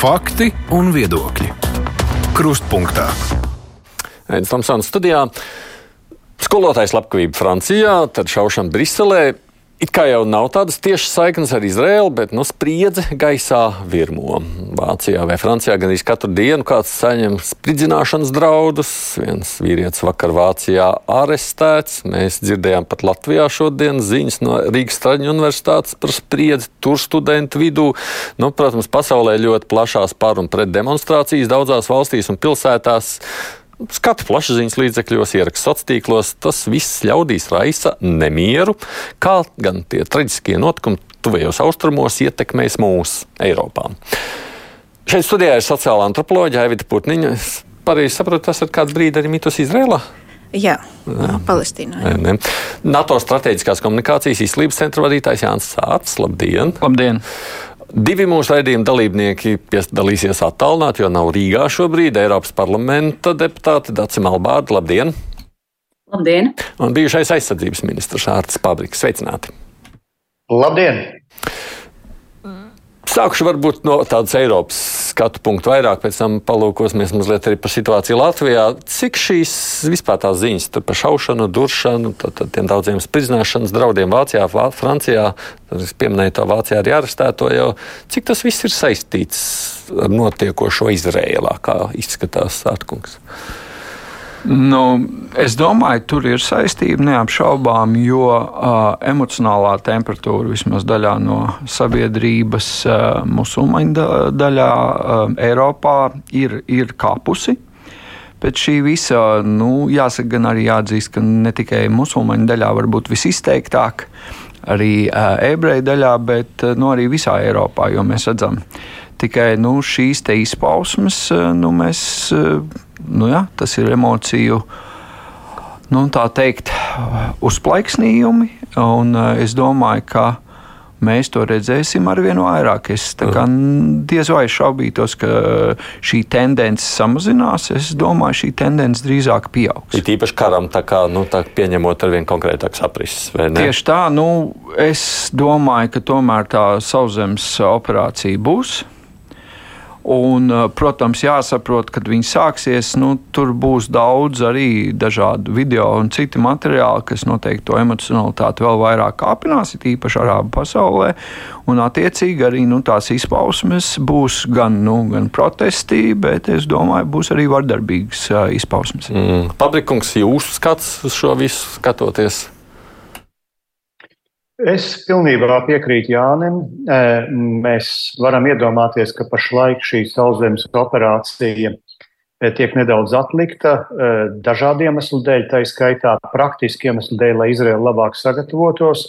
Fakti un viedokļi. Krustpunktā. Aizsmeļamies studijā. Skolotājs labklājība Francijā, tad šaušana Briselē. It kā jau nav tādas tiešas saiknes ar Izraēlu, bet nu, spriedze gaisā virmo. Vācijā vai Francijā gan arī katru dienu kāds saņem spridzināšanas draudus. Viens vīrietis vakar Vācijā arestēts. Mēs dzirdējām pat Latvijā šodien ziņas no Rīgas Traģiņu universitātes par spriedzi tur studentu vidū. Nu, protams, pasaulē ļoti plašās par un pret demonstrācijas daudzās valstīs un pilsētās skatu plašsaziņas līdzekļos, ierakstu sociālos tīklos. Tas viss ļaudīs raisa nemieru, kā gan tie traģiskie notikumi tuvējos austrumos ietekmēs mūsu Eiropā. Šeit studijā ir sociālā antropoloģija Evita Putniņa. Es pareizi saprotu, tas ir kāds brīdis arī mitus Izrēlā. Jā, jā. Palestīnā. Jā. Ne, ne. NATO strateģiskās komunikācijas izglītības centra vadītājs Jānis Sārts. Labdien! Labdien! Divi mūsu raidījuma dalībnieki piedalīsies attālināti, jo nav Rīgā šobrīd Eiropas parlamenta deputāti Dacim Albārda. Labdien! Labdien! Un bijušais aizsardzības ministrs Ārts Pabriks. Sveicināti! Labdien! Sākšu varbūt no tādas Eiropas skatu punktu vairāk, pēc tam palūkosimies mazliet arī par situāciju Latvijā. Cik šīs vispār tās ziņas par šaušanu, duršanu, tad, tad tiem daudziem spridzināšanas draudiem Vācijā, Francijā, tad es pieminēju to Vācijā arī arestēto jau, cik tas viss ir saistīts ar notiekošo Izrēlā, kā izskatās Sārtkungs? Nu, es domāju, tur ir saistība neapšaubām, jo uh, emocionālā temperatūra vismaz daļā no sabiedrības, uh, musulmaņu da daļā uh, Eiropā ir, ir kāpusi. Pēc šī visa, nu, jāsaka, gan arī jāatzīst, ka ne tikai musulmaņu daļā varbūt visizteiktāk, arī uh, ebreju daļā, bet uh, nu, arī visā Eiropā, jo mēs redzam, tikai nu, šīs izpausmes, uh, nu, mēs. Uh, nu, jā, tas ir emociju. Nu, tā teikt, uzplaiksnījumi, un uh, es domāju, ka mēs to redzēsim ar vien vairāk. Es diez vai šaubītos, ka šī tendence samazinās. Es domāju, šī tendence drīzāk pieaugs. Ir īpaši karam, tā kā nu, tā pieņemot ar vien konkrētāks aprises. Tieši tā, nu, es domāju, ka tomēr tā sauszemes operācija būs. Un, eh, protams, jāsaprot, kad viņi sāksies, nu, tur būs daudz arī dažādu video un citu materiālu, kas noteikti to emocionalitāti vēl vairāk kāpinās, it īpaši arābu pasaulē. Un, attiecīgi, arī nu, tās izpausmes būs gan, nu, gan protesti, bet es domāju, būs arī vardarbīgas uh, izpausmes. Mm. Pabrikungs, jūsu skats uz šo visu skatoties? Es pilnībā piekrītu Jānim. Mēs varam iedomāties, ka pašlaik šī sauszemes operācija tiek nedaudz atlikta dažādiem iemeslu dēļ, tā izskaitā praktiski iemeslu dēļ, lai Izraela labāk sagatavotos.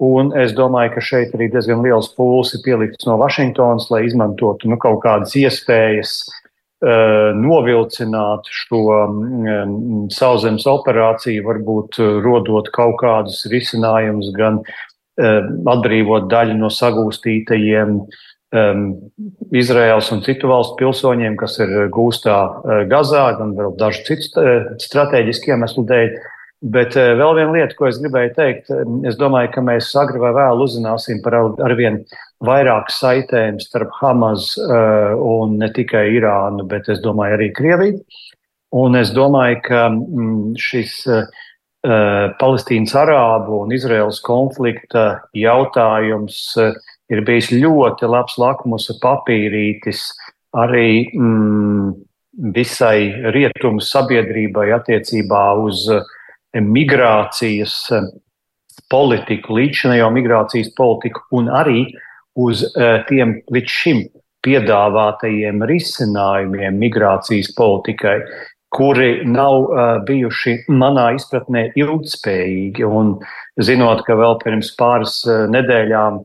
Un es domāju, ka šeit arī diezgan liels pūls ir pielikts no Vašingtonas, lai izmantotu nu, kaut kādas iespējas novilcināt šo sauszemes operāciju, varbūt rodot kaut kādus risinājumus gan atbrīvot daļu no sagūstītajiem um, Izraels un citu valstu pilsoņiem, kas ir gūstā uh, Gazā, gan vēl dažu citu uh, strateģisku iemeslu dēļ. Bet uh, vēl viena lieta, ko es gribēju teikt, es domāju, ka mēs agri vai vēl uzzināsim par arvien vairāk saitēm starp Hamas un ne tikai Irānu, bet es domāju arī Krieviju. Un es domāju, ka mm, šis uh, Palestīnas arābu un Izraels konflikta jautājums eh, ir bijis ļoti labs lakmusa papīrītis arī mm, visai rietumu sabiedrībai attiecībā uz eh, migrācijas politiku, līdzinējo migrācijas politiku un arī uz tiem līdz šim piedāvātajiem risinājumiem migrācijas politikai kuri nav uh, bijuši manā izpratnē ilgspējīgi. Un zinot, ka vēl pirms pāris uh, nedēļām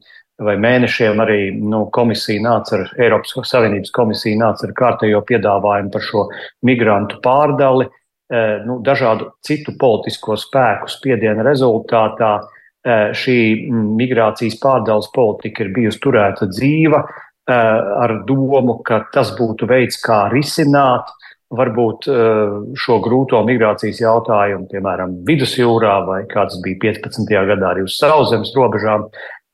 vai mēnešiem arī nu, komisija nāca ar Eiropas Savienības komisiju nāca ar kārtējo piedāvājumu par šo migrantu pārdali, uh, nu, dažādu citu politisko spēku spiediena rezultātā. Šī migrācijas pārdales politika ir bijusi turēta dzīva ar domu, ka tas būtu veids, kā risināt varbūt eh, šo grūto migrācijas jautājumu, piemēram, vidusjūrā vai kāds bija 15. gadā arī uz sauszemes robežām,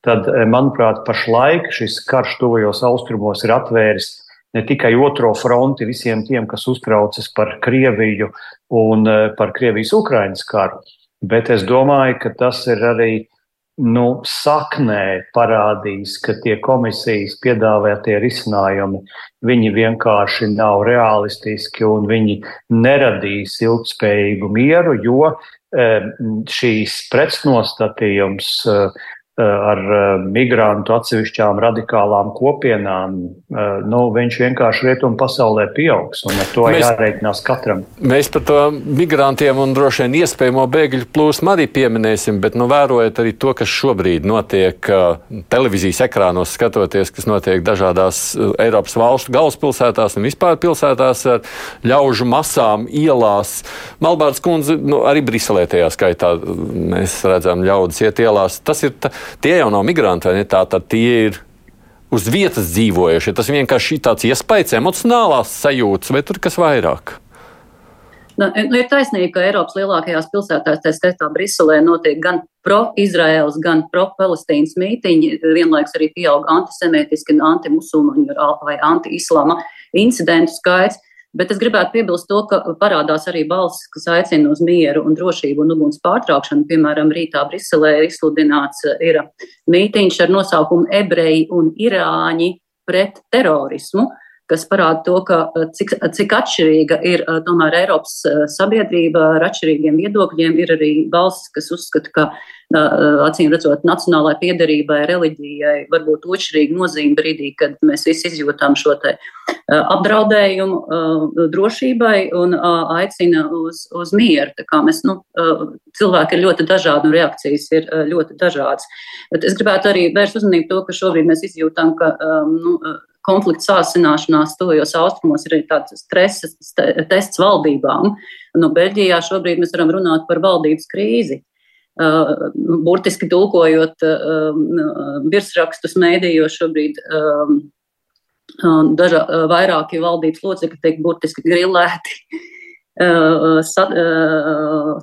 tad, eh, manuprāt, pašlaik šis karš tuvajos austrumos ir atvēris ne tikai otro fronti visiem tiem, kas uztraucas par Krieviju un par Krievijas-Ukrainas karu, bet es domāju, ka tas ir arī nu, saknē parādīs, ka tie komisijas piedāvātie risinājumi, vienkārši nav realistiski un viņi neradīs ilgspējīgu mieru, jo šīs pretnostatījums Eh, ar eh, migrantu atsevišķām radikālām kopienām, eh, nu, viņš vienkārši rietumu pasaulē pieaugs, un ar to mēs, jārēķinās katram. Mēs par to migrantiem un droši vien iespējamo bēgļu plūsmu arī pieminēsim, bet nu, vērojot arī to, kas šobrīd notiek televīzijas ekrānos, skatoties, kas notiek dažādās Eiropas valstu galvaspilsētās un vispār pilsētās ar ļaužu masām ielās. Malbārds kundze, nu, arī Briselē tajā skaitā mēs redzam ļaudis iet ielās. Tas ir tā, tie jau nav migranti, vai ne? Tā tad tie ir uz vietas dzīvojušie. Tas vienkārši ir tāds iespējas, emocionālās sajūtas, vai tur kas vairāk? Nu, nu, ir taisnība, ka Eiropas lielākajās pilsētās, tā skaitā Briselē, notiek gan pro-Izraels, gan pro-Palestīnas mītīņi. Vienlaikus arī pieaug antisemītiski, antimusulmaņu vai anti-islama incidentu skaits. Bet es gribētu piebilst to, ka parādās arī balsis, kas aicina uz mieru un drošību un uguns pārtraukšanu. Piemēram, rītā Briselē izsludināts eh, ir mītīņš ar nosaukumu Ebreji un Irāņi pret terorismu kas parāda to, ka, eh, cik, cik atšķirīga ir eh, tomēr Eiropas sabiedrība ar atšķirīgiem viedokļiem. Ir arī valstis, kas uzskata, ka acīm redzot, nacionālai piederībai, reliģijai var būt otršķirīga nozīme brīdī, kad mēs visi izjūtam šo te apdraudējumu drošībai un aicina uz, uz mieru. Tā kā mēs, nu, cilvēki ir ļoti dažādi un reakcijas ir ļoti dažādas. Bet es gribētu arī vērst uzmanību to, ka šobrīd mēs izjūtam, ka, nu, konflikts sāsināšanās tuvajos austrumos ir tāds stresa tests valdībām. No Beļģijā šobrīd mēs varam runāt par valdības krīzi. Uh, burtiski tulkojot uh, virsrakstus mēdījos šobrīd um, dažā, vairāki valdības locekļi tiek burtiski grilēti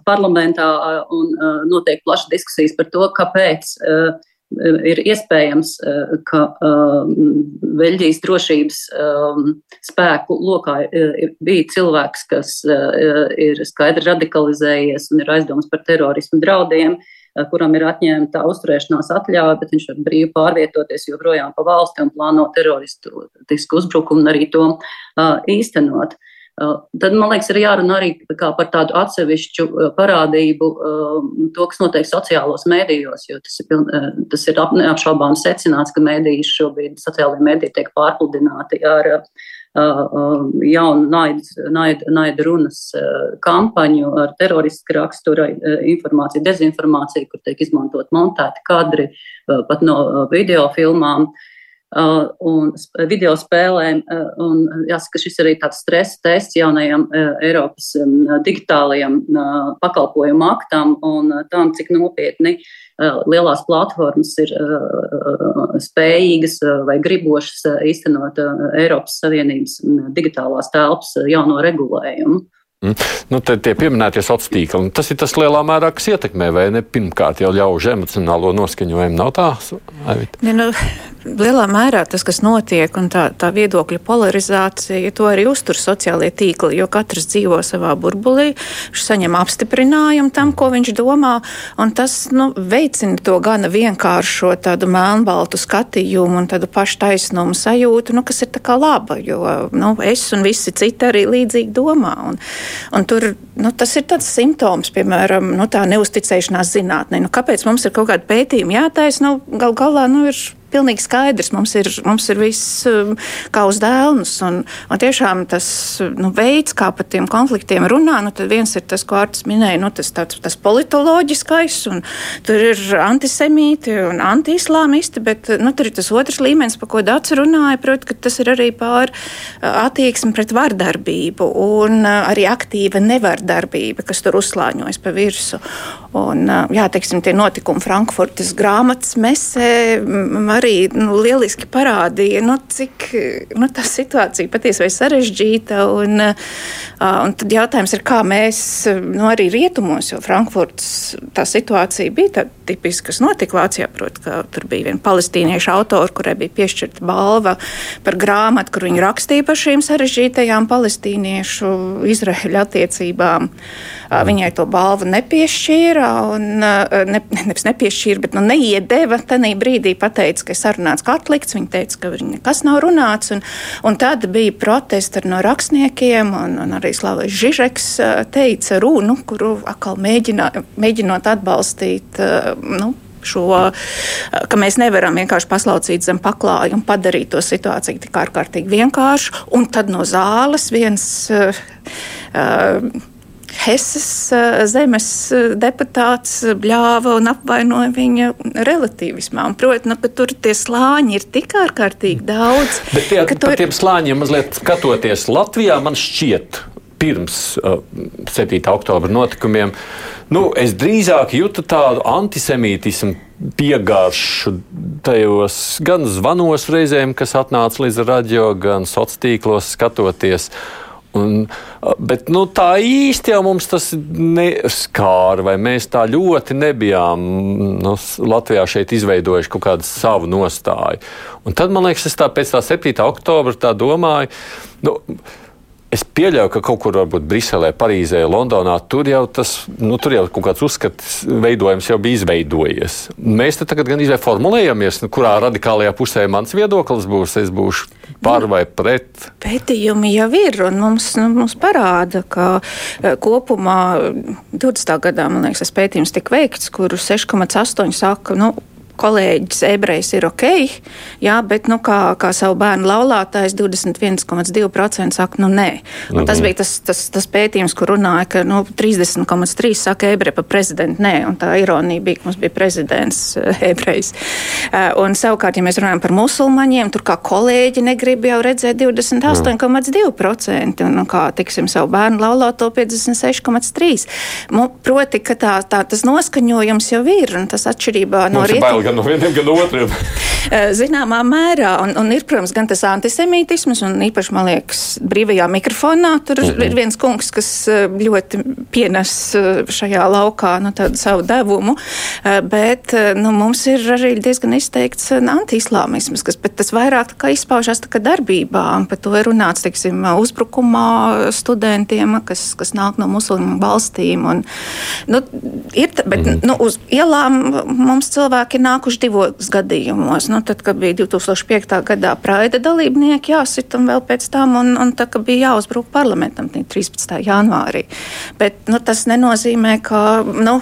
parlamentā un notiek plašas diskusijas par to, kāpēc ir iespējams, eh, ka Beļģijas eh, drošības eh, spēku lokā bija cilvēks, kas ir skaidri radikalizējies un ir aizdoms par terorismu draudiem, kuram ir atņemta uzturēšanās atļauja, bet viņš var brīvi pārvietoties joprojām pa valsti un plāno teroristisku uzbrukumu un arī to īstenot. Uh, Tad, man liekas, ir jārunā arī par tādu atsevišķu parādību, to, kas notiek sociālos mēdījos, jo tas ir, tas ir neapšaubām secināts, ka mēdījis šobrīd sociālajie mēdīji tiek pārpludināti ar jaunu naida naid, naid runas kampaņu ar teroristisku rakstura informāciju, dezinformāciju, kur tiek izmantot montēti kadri pat no video filmām. Uh, Uh, un video spēlēm. Uh, un jāsaka, šis arī tāds stresa tests jaunajam uh, Eiropas um, digitālajam pakalpojumu aktam un tam, cik nopietni lielās platformas ir spējīgas vai gribošas īstenot Eiropas Savienības digitālās telpas jauno regulējumu. Mm. Nu, tie pieminētie sociālie tīkli, tas ir tas lielā mērā, kas ietekmē, vai ne? Pirmkārt, jau ļauj emocionālo noskaņojumu, nav tā? Ne, nu, lielā mērā tas, kas notiek, un tā, tā viedokļa polarizācija, to arī uztur sociālie tīkli, jo katrs dzīvo savā burbulī, viņš saņem apstiprinājumu tam, ko viņš domā, un tas nu, veicina to gana vienkāršo tādu melnbaltu skatījumu un tādu paštaisnumu sajūtu, nu, kas ir tā kā laba, jo nu, es un visi citi arī līdzīgi domā. Un, Un tur nu, tas ir tāds simptoms, piemēram, nu, tā neusticēšanās zinātnē. Nu, kāpēc mums ir kaut kāda pētījuma jātaisa? Nu, gal galā nu, ir pilnīgi skaidrs. Mums ir, mums ir viss um, kā uz dēlnus. Un, un tiešām tas nu, veids, kā par tiem konfliktiem runā, nu, viens ir tas, ko Arts minēja, nu, tas, tāds, tas politoloģiskais, un tur ir antisemīti un antiislāmisti, bet nu, tur ir tas otrs līmenis, par ko Dārts runāja, proti, ka tas ir arī pār uh, attieksmi pret vardarbību un uh, arī aktīva nevardarbība, kas tur uzslāņojas pa virsu. Un, uh, jā, teiksim, tie notikumi Frankfurtas grāmatas mesē arī nu, lieliski parādīja, nu, cik nu, tā situācija patiesībā ir sarežģīta. Un, un tad jautājums ir, kā mēs nu, arī rietumos, jo Frankfurts tā situācija bija tāda tipiska, kas notika Vācijā. Proti, ka tur bija viena palestīniešu autora, kurai bija piešķirta balva par grāmatu, kur viņa rakstīja par šīm sarežģītajām palestīniešu Izraēļa attiecībām. Viņai to balvu nepiešķīra, un ne, nevis nepiešķīra, bet nu, neiedeva. Tanī brīdī pateica, ka ir sarunāts kā atlikts. Viņa teica, ka nekas nav runāts. Un, un tad bija protesti no rakstniekiem, un, un arī Slavs Žižeks teica runu, kuru atkal mēģinā, mēģinot atbalstīt. Nu, šo, ka mēs nevaram vienkārši paslaucīt zem paklāja un padarīt to situāciju tik ārkārtīgi vienkāršu. Un tad no zāles viens. Uh, uh, Hesas zemes deputāts bļāva un apvainoja viņa relativismā. Protams, nu, ka tur tie slāņi ir tik ārkārtīgi daudz. Bet tie, par tur... tiem slāņiem mazliet skatoties Latvijā, man šķiet, pirms uh, 7. oktobra notikumiem, nu, es drīzāk jūtu tādu antisemītismu piegāršu tajos gan zvanos reizēm, kas atnāca līdz radio, gan sociālos tīklos skatoties. Un, bet nu, tā īsti jau mums tas neskāra, vai mēs tā ļoti nebijām nu, Latvijā šeit izveidojuši kaut kādu savu nostāju. Un tad, man liekas, es tā pēc tā 7. oktobra tā domāju. Nu, Es pieļauju, ka kaut kur, varbūt Briselē, Parīzē, Londonā, tur jau tas, nu, tur jau kaut kāds uzskats veidojums jau bija izveidojies. Mēs te tagad gan izvēlējamies formulējamies, nu, kurā radikālajā pusē mans viedoklis būs, es būšu par vai pret. Pētījumi jau ir, un mums, nu, mums parāda, ka eh, kopumā 20. gadā, man liekas, tas pētījums tika veikts, kur 6,8 saka, nu, kolēģis ebrejs ir ok, jā, bet nu, kā, kā savu bērnu laulātājs 21,2% saka, nu nē. Un tas mhm. bija tas, tas, tas pētījums, kur runāja, ka nu, 30,3% saka ebreji pa prezidentu nē, un tā ironija bija, ka mums bija prezidents eh, ebrejs. Eh, un savukārt, ja mēs runājam par musulmaņiem, tur kā kolēģi negrib jau redzēt 28,2% un, un kā, tiksim, savu bērnu laulāto 56,3%. Proti, ka tā, tā, tas noskaņojums jau ir, un tas atšķirībā no rietumiem gan no vieniem, gan no otriem. Eh, zināmā mērā, un, un ir, protams, gan tas antisemītisms, un īpaši, man liekas, brīvajā mikrofonā tur mm -hmm. ir viens kungs, kas eh, ļoti pienes eh, šajā laukā nu, savu devumu, bet nu, mums ir arī diezgan izteikts antiislāmisms, kas tas vairāk izpaužās darbībā, par to ir runāts, teiksim, uzbrukumā studentiem, kas, kas nāk no muslimu valstīm. Un, nu, ir, bet, mm -hmm. nu, uz ielām mums cilvēki nāk nākuši divos gadījumos. Nu, tad, kad bija 2005. gadā praida dalībnieki jāsit un vēl pēc tam, un, un tad, kad bija jāuzbruk parlamentam 13. janvārī. Bet nu, tas nenozīmē, ka. Nu,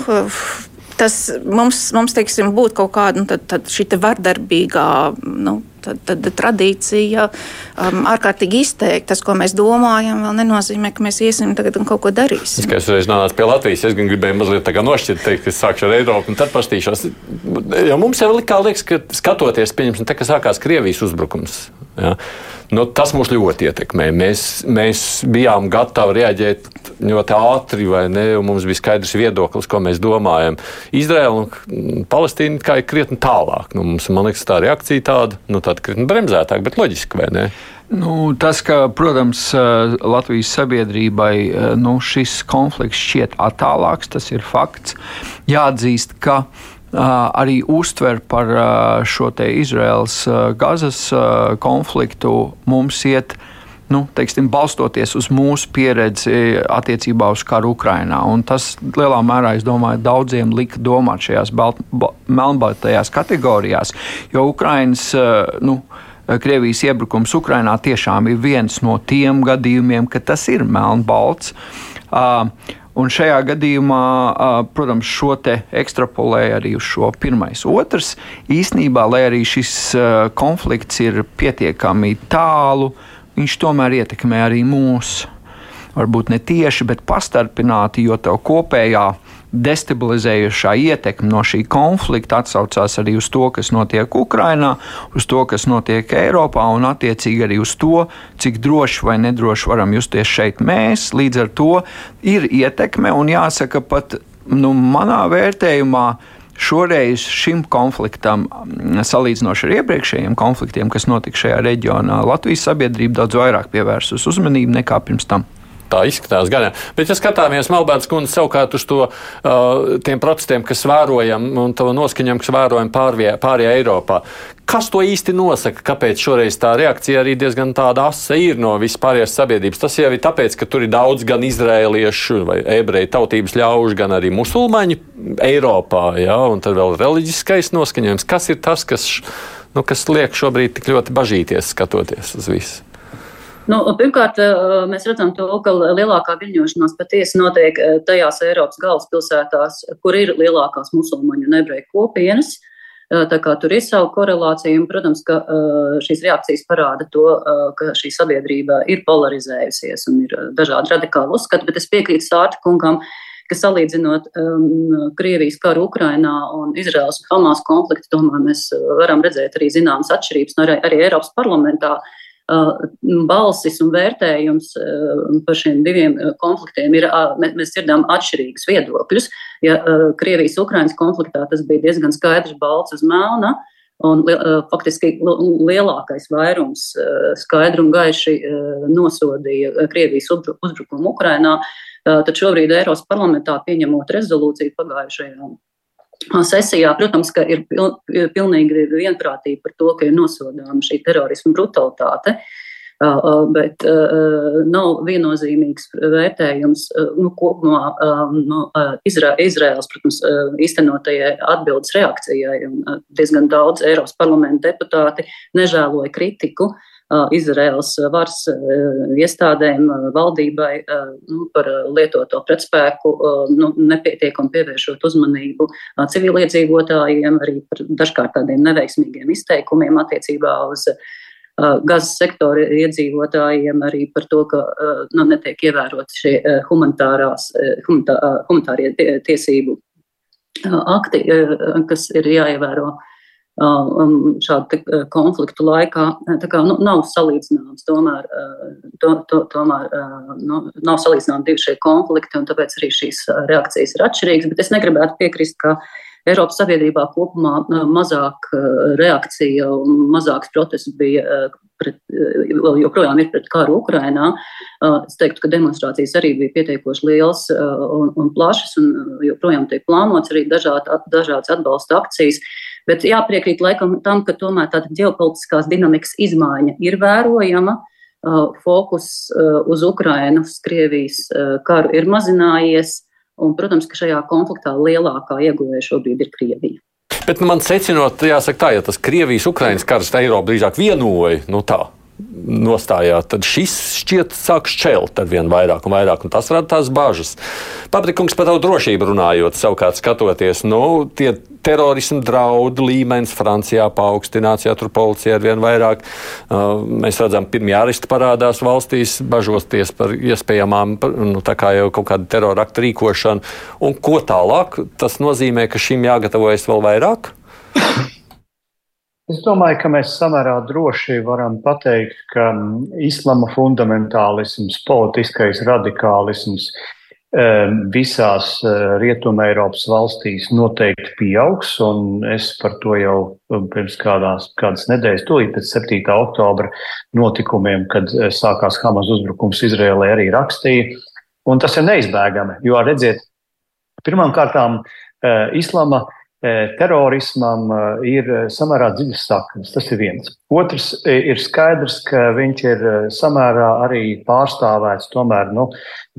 Tas mums, mums teiksim, būtu kaut kāda nu, šī vardarbīgā nu, tad, tad tradīcija um, ārkārtīgi izteikti. Tas, ko mēs domājam, vēl nenozīmē, ka mēs iesim tagad un kaut ko darīsim. Es, es reiz nācu pie Latvijas, es gribēju mazliet nošķirt, teikt, ka es sākšu ar Eiropu un tad pastīšos. Jo mums jau likā, liekas, ka skatoties, pieņemsim, te, ka sākās Krievijas uzbrukums. Ja? Nu, tas mūs ļoti ietekmē. Mēs, mēs bijām gatavi reaģēt ļoti ātri, ne? Mums bija skaidrs viedoklis, ko mēs domājam. Izraela un Palestīna kā ir krietni tālāk. Nu, mums, man liekas, tā reakcija tāda, nu, krietni bremzētāka, bet loģiski, vai ne? Nu, tas, ka, protams, Latvijas sabiedrībai nu, šis konflikts šķiet attālāks, tas ir fakts. Jāatzīst, ka arī uztver par šo Izraels Gazas konfliktu mums iet. Nu, teiksim, balstoties uz mūsu pieredzi attiecībā uz karu Ukrajinā. Tas lielā mērā, es domāju, daudziem lika domāt šajās melnbaltajās kategorijās, jo Ukraiņas nu, Krievijas iebrukums Ukrajinā tiešām ir viens no tiem gadījumiem, ka tas ir melnbalts. Uh, Un šajā gadījumā, protams, šo te ekstrapolēja arī uz šo pirmais. Otrs, īsnībā, lai arī šis konflikts ir pietiekami tālu, viņš tomēr ietekmē arī mūsu. Varbūt ne tieši, bet pastarpināti, jo tev kopējā destabilizējošā ietekme no šī konflikta atsaucās arī uz to, kas notiek Ukrajinā, uz to, kas notiek Eiropā, un attiecīgi arī uz to, cik droši vai nedroši varam justies šeit mēs. Līdz ar to ir ietekme, un jāsaka, pat nu, manā vērtējumā Šoreiz šim konfliktam, salīdzinoši ar iepriekšējiem konfliktiem, kas notika šajā reģionā, Latvijas sabiedrība daudz vairāk pievērsus uzmanību nekā pirms tam. Tā izskatās gan. Bet, ja skatāmies Melbērts kundze savukārt uz to, uh, tiem protestiem, kas vērojam un to noskaņojumu, kas vērojam pārējā, pārējā Eiropā, kas to īsti nosaka? Kāpēc šoreiz tā reakcija arī diezgan tāda asa ir no vispārējās sabiedrības? Tas jau ir tāpēc, ka tur ir daudz gan izrēliešu vai ebreju tautības ļaužu, gan arī musulmaņu Eiropā, ja? un tad vēl reliģiskais noskaņojums. Kas ir tas, kas, nu, kas liek šobrīd tik ļoti bažīties skatoties uz visu? Nu, pirmkārt, eh, mēs redzam to, ka lielākā viļņošanās patiesi notiek eh, tajās Eiropas galvaspilsētās, kur ir lielākās musulmaņu un ebreju kopienas. Eh, tā kā tur ir sava korelācija, un, protams, ka šīs reakcijas parāda to, ka šī sabiedrība ir polarizējusies un ir dažādi radikāli uzskati, bet es piekrītu Sārta kungam, ka salīdzinot um, Krievijas karu Ukrainā un Izraels un Hamas konfliktu, tomēr mēs varam redzēt arī zināmas atšķirības, un arī, arī Eiropas parlamentā Uh, balsis un vērtējums par šiem diviem konfliktiem ir, mēs dzirdām atšķirīgus viedokļus. Ja Krievijas-Ukrainas konfliktā tas bija diezgan skaidrs balts uz melna, un faktiski lielākais vairums skaidri un gaiši nosodīja Krievijas uzbrukumu Ukrainā, tad šobrīd Eiropas parlamentā pieņemot rezolūciju pagājušajā sesijā, protams, ka ir pilnīgi vienprātība par to, ka ir nosodāma šī terorisma brutalitāte. Bet nav viennozīmīgs vērtējums nu, kopumā no Izra Izraels, protams, īstenotajai atbildes reakcijai. Diezgan daudz Eiropas parlamenta deputāti nežēloja kritiku uh, Izraels varas iestādēm, valdībai nu, par lietoto pretspēku, nu, nepietiekami pievēršot uzmanību civiliedzīvotājiem, arī par dažkārt tādiem neveiksmīgiem izteikumiem attiecībā uz gazas sektora iedzīvotājiem, arī par to, ka nu, netiek ievērot šie humanitārās, humanitā, humanitārie tiesību akti, kas ir jāievēro šādu konfliktu laikā. Tā kā nu, nav salīdzināms, tomēr, to, to, tomēr nu, nav salīdzināmi divi šie konflikti, un tāpēc arī šīs reakcijas ir atšķirīgas. Bet es negribētu piekrist, ka Eiropas sabiedrībā kopumā mazāk reakcija un mazāks protests bija pret, vēl joprojām ir pret karu Ukrainā. Es teiktu, ka demonstrācijas arī bija pietiekoši liels un, un plašas, un joprojām tiek plānots arī dažādi, dažādas atbalsta akcijas. Bet jāpriekrīt laikam tam, ka tomēr tāda ģeopolitiskās dinamikas izmaiņa ir vērojama. Fokus uz Ukrainas, Krievijas karu ir mazinājies, un, protams, ka šajā konfliktā lielākā ieguvēja šobrīd ir Krievija. Bet man secinot, jāsaka tā, ja tas Krievijas-Ukrainas karš Eiropu drīzāk vienoja, nu tā, nostājā, tad šis šķiet sāk šķelt ar vien vairāk un vairāk, un tas rada tās bažas. Paprikungs par tavu drošību runājot, savukārt skatoties, nu, tie terorismu draudu līmenis Francijā paaugstināts, ja tur policija ar vien vairāk. Uh, mēs redzam, pirmie aristi parādās valstīs, bažosties par iespējamām, nu, tā kā jau kaut kādu terora aktu rīkošanu. Un ko tālāk? Tas nozīmē, ka šim jāgatavojas vēl vairāk? Es domāju, ka mēs samērā droši varam pateikt, ka islama fundamentālisms, politiskais radikālisms visās eh, Rietuma Eiropas valstīs noteikti pieaugs, un es par to jau pirms kādās, kādas nedēļas, tūlīt pēc 7. oktobra notikumiem, kad eh, sākās Hamas uzbrukums Izrēlē, arī rakstīja. Un tas ir neizbēgami, jo, redziet, pirmām kārtām eh, islama terorismam ir samērā dziļas saknes. Tas ir viens. Otrs ir skaidrs, ka viņš ir samērā arī pārstāvēts tomēr nu,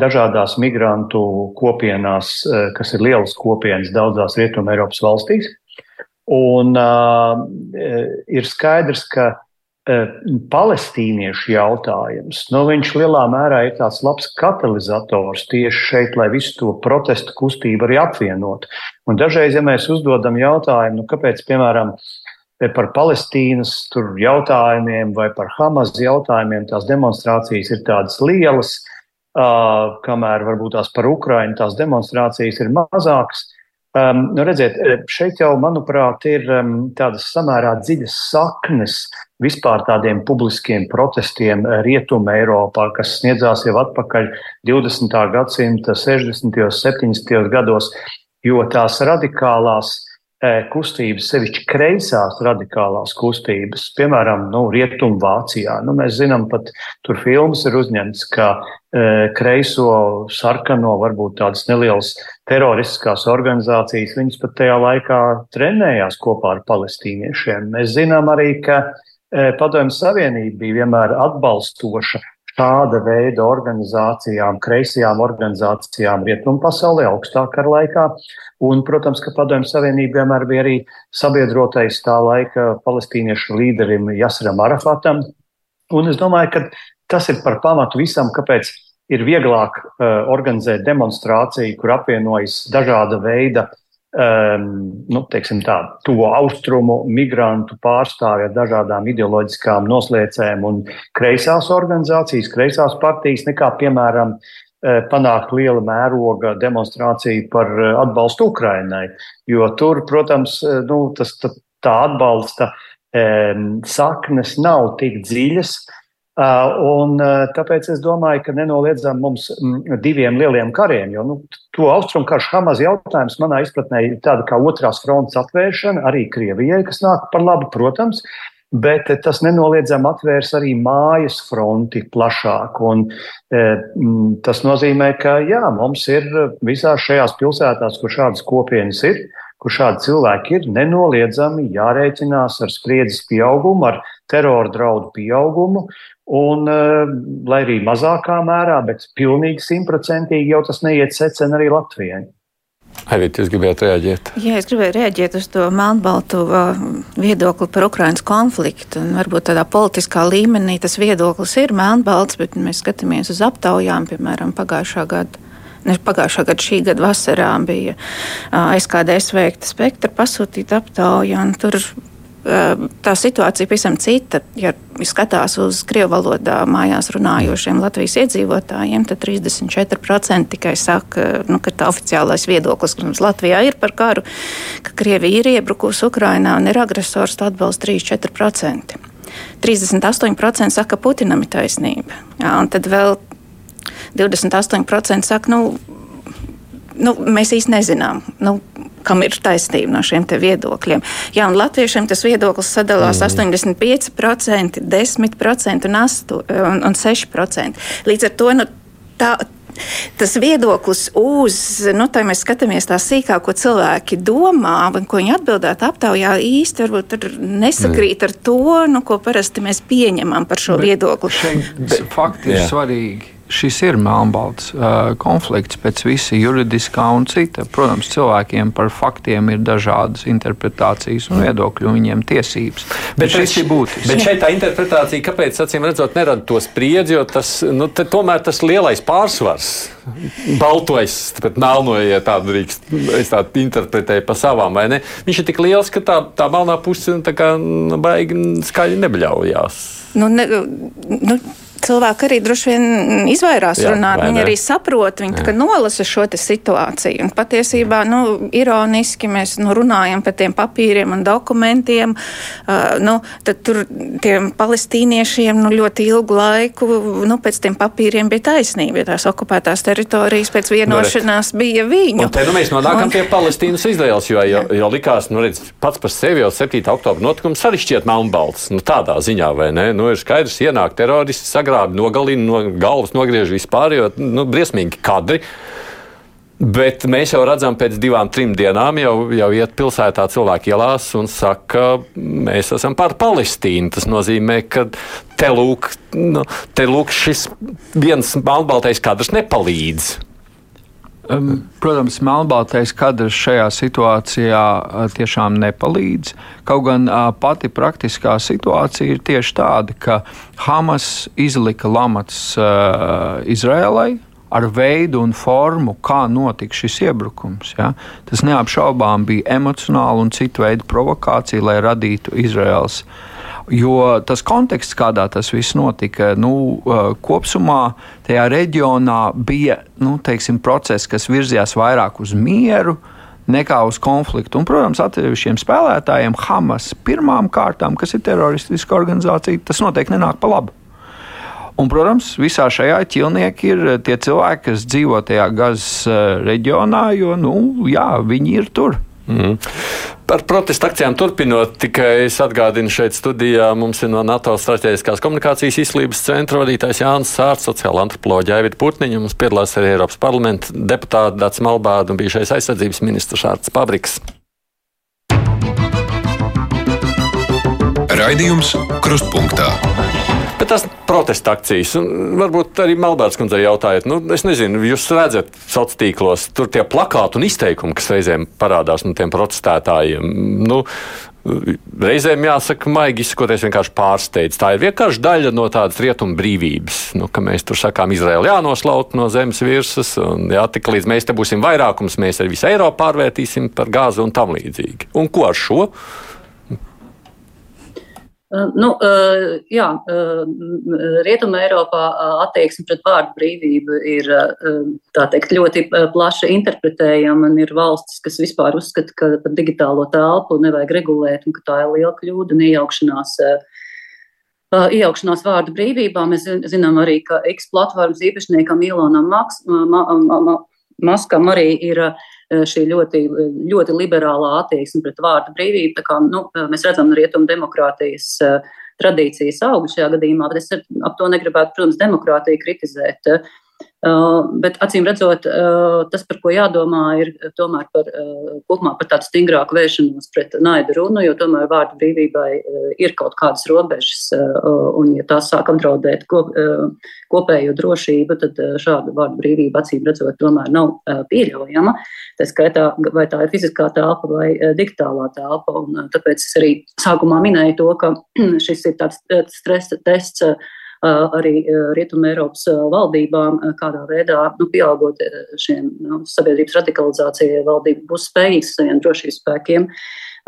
dažādās migrantu kopienās, kas ir lielas kopienas daudzās Rietumē Eiropas valstīs. Un uh, ir skaidrs, ka Eh, palestīniešu jautājums, nu, viņš lielā mērā ir tāds labs katalizators tieši šeit, lai visu to protestu kustību arī apvienot. Un dažreiz, ja mēs uzdodam jautājumu, nu, kāpēc, piemēram, par Palestīnas jautājumiem vai par Hamas jautājumiem tās demonstrācijas ir tādas lielas, uh, kamēr varbūt tās par Ukrainu tās demonstrācijas ir mazākas. Um, nu, redziet, šeit jau, manuprāt, ir um, tādas samērā dziļas saknes vispār tādiem publiskiem protestiem Rietumē Eiropā, kas sniedzās jau atpakaļ 20. gadsimta 60. un 70. gados, jo tās radikālās kustības, sevišķi kreisās radikālās kustības, piemēram, nu, Rietumvācijā. Nu, mēs zinām, pat tur filmas ir uzņemts, ka e, kreiso, sarkano, varbūt tādas nelielas teroristiskās organizācijas, viņas pat tajā laikā trenējās kopā ar palestīniešiem. Mēs zinām arī, ka e, Padomju Savienība bija vienmēr atbalstoša šāda veida organizācijām, kreisajām organizācijām rietumu pasaulē augstākā laikā. Un, protams, ka Padomju Savienība vienmēr bija arī sabiedrotais tā laika palestīniešu līderim Jasram Arafatam. Un es domāju, ka tas ir par pamatu visam, kāpēc ir vieglāk uh, organizēt demonstrāciju, kur apvienojas dažāda veida uh, um, nu, tā, to austrumu migrantu pārstāvja ar dažādām ideoloģiskām noslēcēm un kreisās organizācijas, kreisās partijas, nekā, piemēram, eh, panākt liela mēroga demonstrāciju par eh, atbalstu Ukrainai. Jo tur, protams, eh, nu, tas, tā atbalsta um, saknes nav tik dziļas, Uh, un uh, tāpēc es domāju, ka nenoliedzam mums mm, diviem lieliem kariem, jo nu, to austrumu karš Hamas jautājums manā izpratnē ir tāda kā otrās frontes atvēršana arī Krievijai, kas nāk par labu, protams, bet tas nenoliedzam atvērs arī mājas fronti plašāk. Un, e, tas nozīmē, ka jā, mums ir visās šajās pilsētās, kur šādas kopienas ir, kur šādi cilvēki ir, nenoliedzami jārēķinās ar spriedzes pieaugumu, ar terora draudu pieaugumu. Un, eh, lai arī mazākā mērā, bet pilnīgi simtprocentīgi jau tas neiet secen arī Latvijai. Arī jūs gribējāt reaģēt? Jā, es gribēju reaģēt uz to melnbaltu uh, viedokli par Ukraiņas konfliktu. Un varbūt tādā politiskā līmenī tas viedoklis ir melnbalts, bet mēs skatāmies uz aptaujām, piemēram, pagājušā gada. Ne, pagājušā gada, šī gada vasarā bija SKDS veikta spektra pasūtīta aptauja, un tur tā situācija pavisam cita. Ja skatās uz krievu valodā mājās runājošiem Latvijas iedzīvotājiem, tad 34% tikai saka, nu, ka tā oficiālais viedoklis, kas mums Latvijā ir par karu, ka Krievija ir iebrukusi Ukrainā un ir agresors, tā atbalsta 3-4%. 38% saka, ka Putinam ir taisnība. Jā, un tad vēl 28% saka, nu, nu, mēs īsti nezinām. Nu, kam ir taisnība no šiem viedokļiem. Jā, un latviešiem tas viedoklis sadalās mm. 85%, 10% un, 8, un, un 6%. Līdz ar to nu, tā, tas viedoklis uz, nu, tā mēs skatāmies tā sīkāk, ko cilvēki domā, un ko viņi atbildētu aptaujā īsti varbūt nesakrīt mm. ar to, nu, ko parasti mēs pieņemam par šo Bet viedokli. Šeit fakti ir svarīgi šis ir melnbalts uh, konflikts pēc visa juridiskā un cita. Protams, cilvēkiem par faktiem ir dažādas interpretācijas un viedokļi, un viņiem tiesības. Bet, bet šis ir būtisks. Bet šeit tā interpretācija, kāpēc, acīm redzot, nerada to spriedzi, jo tas, nu, tomēr tas lielais pārsvars, baltojas, bet melnoja, ja tā drīkst, es tā interpretēju pa savām, vai ne? Viņš ir tik liels, ka tā, tā melnā puse tā kā nu, baigi skaļi nebļaujās. Nu, ne, nu, cilvēki arī droši vien izvairās Jā, runāt. Viņi arī saprot, viņi nolasa šo situāciju. Un patiesībā, nu, ironiski mēs nu, runājam par tiem papīriem un dokumentiem. Uh, nu, tad tur tiem palestīniešiem nu, ļoti ilgu laiku nu, pēc tiem papīriem bija taisnība. Ja tās okupētās teritorijas pēc vienošanās Varat. bija viņu. Un te nu mēs nonākam un... pie Palestīnas Izraels, jo, jo, jo likās, nu, redz, pats par sevi jau 7. oktobra notikums arī šķiet melnbalts. Nu, tādā ziņā, vai ne? Nu, ir skaidrs, ienāk teroristi, sagrābi, nogalina, no galvas nogriež vispār, jo nu, briesmīgi kadri. Bet mēs jau redzam, pēc divām, trim dienām jau, jau iet pilsētā cilvēki ielās un saka, mēs esam par Palestīnu. Tas nozīmē, ka te lūk, nu, te lūk šis viens melnbaltais kadrs nepalīdz. Protams, melnbaltais kadrs šajā situācijā tiešām nepalīdz. Kaut gan pati praktiskā situācija ir tieši tāda, ka Hamas izlika lamats Izrēlai, ar veidu un formu, kā notika šis iebrukums. Ja? Tas neapšaubām bija emocionāli un citu veidu provokācija, lai radītu Izraels uh, Jo tas konteksts, kādā tas viss notika, nu, kopumā tajā reģionā bija nu, teiksim, process, kas virzījās vairāk uz mieru nekā uz konfliktu. Un, protams, atsevišķiem spēlētājiem, Hamas pirmām kārtām, kas ir teroristiska organizācija, tas noteikti nenāk pa labu. Un, protams, visā šajā ķilnieki ir tie cilvēki, kas dzīvo tajā gazas reģionā, jo nu, jā, viņi ir tur. Mm. Par protestu akcijām turpinot, tikai es atgādinu, šeit studijā mums ir no NATO strateģiskās komunikācijas izslības centra vadītājs Jānis Sārts, sociāla antropoloģija Aivita Putniņa, mums piedalās arī Eiropas parlamenta deputāti Dats Malbāda un bijušais aizsardzības ministrs Šārts Pabriks. Raidījums Krustpunktā. Bet tās protesta akcijas, un varbūt arī Melbērts kundzei jautājot, nu, es nezinu, jūs redzat sociālos tīklos, tur tie plakāti un izteikumi, kas reizēm parādās no tiem protestētājiem. Nu, Reizēm jāsaka, maigi izsakoties, vienkārši pārsteidz. Tā ir vienkārši daļa no tādas rietumu brīvības, nu, ka mēs tur sakām, Izraēla jānoslaut no zemes virsmas, un jā, tik līdz mēs te būsim vairākums, mēs arī visu Eiropu pārvērtīsim par gāzi un tam līdzīgi. Un ko ar šo? Nu, jā, Rietumē Eiropā attieksme pret vārdu brīvību ir teikt, ļoti plaši interpretējama. Ir valstis, kas vispār uzskata, ka pat digitālo telpu nevajag regulēt un ka tā ir liela kļūda un iejaukšanās. Iejaukšanās vārdu brīvībā mēs zinām arī, ka X platformas īpašniekam Ilonam Maskam arī ir uh, šī ļoti, ļoti liberālā attieksme pret vārdu brīvību. Tā kā, nu, mēs redzam rietumu demokrātijas tradīcijas augu šajā gadījumā, bet es ap to negribētu, protams, demokrātiju kritizēt. Uh, bet acīm redzot, uh, tas, par ko jādomā, ir tomēr par, uh, kopumā par tādu stingrāku vēršanos pret naida runu, jo tomēr vārdu brīvībai ir kaut kādas robežas, un ja tās sāk apdraudēt kop, kopējo drošību, tad šāda vārdu brīvība acīm redzot tomēr nav pieļaujama. Tā skaitā, vai tā ir fiziskā telpa vai digitālā telpa, un tāpēc es arī sākumā minēju to, ka šis ir tāds stresa tests arī Rietumē Eiropas valdībām, kādā veidā nu, pieaugot šiem nu, sabiedrības radikalizācijai, valdība būs spējīga saviem drošības spēkiem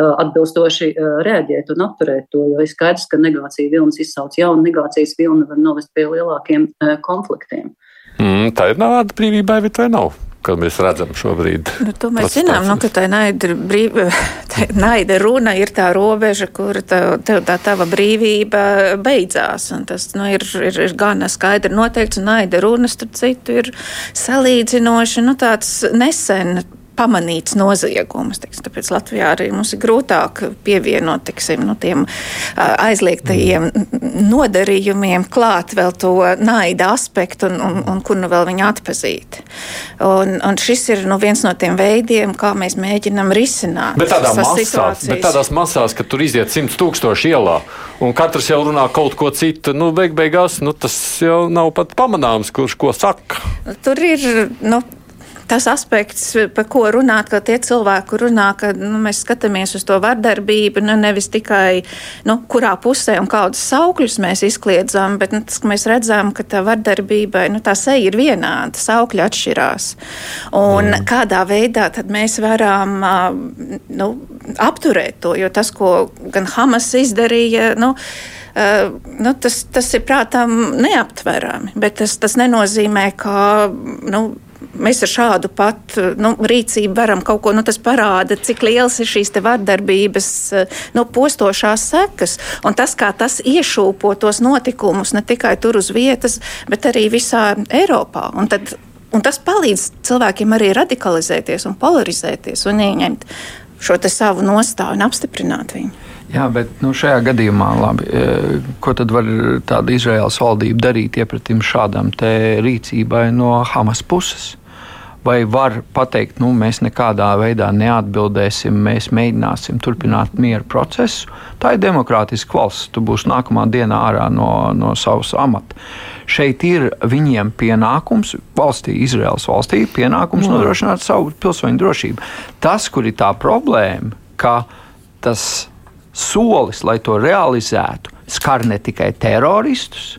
atbilstoši reaģēt un apturēt to, jo ir skaidrs, ka negācija vilnis izsauc jaunu negācijas vilni, var novest pie lielākiem konfliktiem. Mm, tā ir vārda brīvībai, bet vai nav? Kad mēs redzam šobrīd. Nu, to mēs zinām, nu, ka tā naida, brīv, tā naida runa ir tā robeža, kur tā, tā, tā tava brīvība beidzās. Tas nu, ir, ir, ir gana skaidri noteikts, un naida runa, starp citu, ir salīdzinoši nu, tāds nesen pamanīts noziegums. Tiksim, tāpēc Latvijā arī mums ir grūtāk pievienot tiksim, nu, tiem aizliegtajiem nodarījumiem klāt vēl to naida aspektu un, un, un kur nu vēl viņu atpazīt. Un, un šis ir nu, viens no tiem veidiem, kā mēs mēģinam risināt. Bet, tādā masās, bet tādās masās, ka tur iziet simts tūkstoši ielā un katrs jau runā kaut ko citu, nu, beig beigās nu, tas jau nav pat pamanāms, kurš ko saka. Tur ir. Nu, tas aspekts, par ko runāt, ka tie cilvēki runā, ka nu, mēs skatāmies uz to vardarbību, nu, nevis tikai, nu, kurā pusē un kādus saukļus mēs izkliedzam, bet nu, tas, mēs redzam, ka tā vardarbība, nu, tā seja ir vienāda, saukļi atšķirās. Un mm. kādā veidā tad mēs varam nu, apturēt to, jo tas, ko gan Hamas izdarīja, nu, Uh, nu, tas, tas ir prātām neaptverami, bet tas, tas nenozīmē, ka nu, mēs ar šādu pat nu, rīcību varam kaut ko, nu, tas parāda, cik liels ir šīs vardarbības nu, postošās sekas. Un tas, kā tas iešūpo tos notikumus ne tikai tur uz vietas, bet arī visā Eiropā. Un tad, un tas palīdz cilvēkiem arī radikalizēties un polarizēties un ieņemt šo savu nostāju un apstiprināt viņu. Jā, bet nu, šajā gadījumā, labi, e, ko tad var tāda Izraels valdība darīt iepratim šādam rīcībai no Hamas puses? Vai var pateikt, nu, mēs nekādā veidā neatbildēsim, mēs mēģināsim turpināt mieru procesu. Tā ir demokrātiska valsts. Tu būsi nākamā dienā ārā no, no savas amata. Šeit ir viņiem pienākums, valstī, Izraels valstī, pienākums no. nodrošināt savu pilsoņu drošību. Tas, kur ir tā problēma, ka tas solis, lai to realizētu, skar ne tikai teroristus,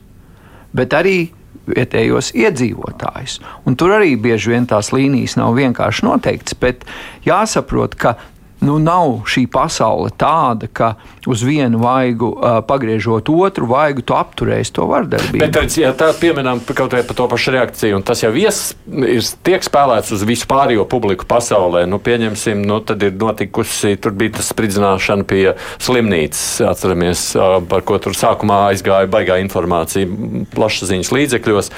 bet arī vietējos iedzīvotājus. Un tur arī bieži vien tās līnijas nav vienkārši noteiktas, bet jāsaprot, ka nu, nav šī pasaule tāda, ka uz vienu vaigu uh, pagriežot otru vaigu, tu apturēsi to vardarbību. Bet, ja tā pieminām kaut vai par to pašu reakciju, un tas jau vies, ir tiek spēlēts uz visu pārējo publiku pasaulē, nu, pieņemsim, nu, tad ir notikusi, tur bija tas spridzināšana pie slimnīcas, atceramies, uh, par ko tur sākumā aizgāja baigā informācija plašsaziņas līdzekļos.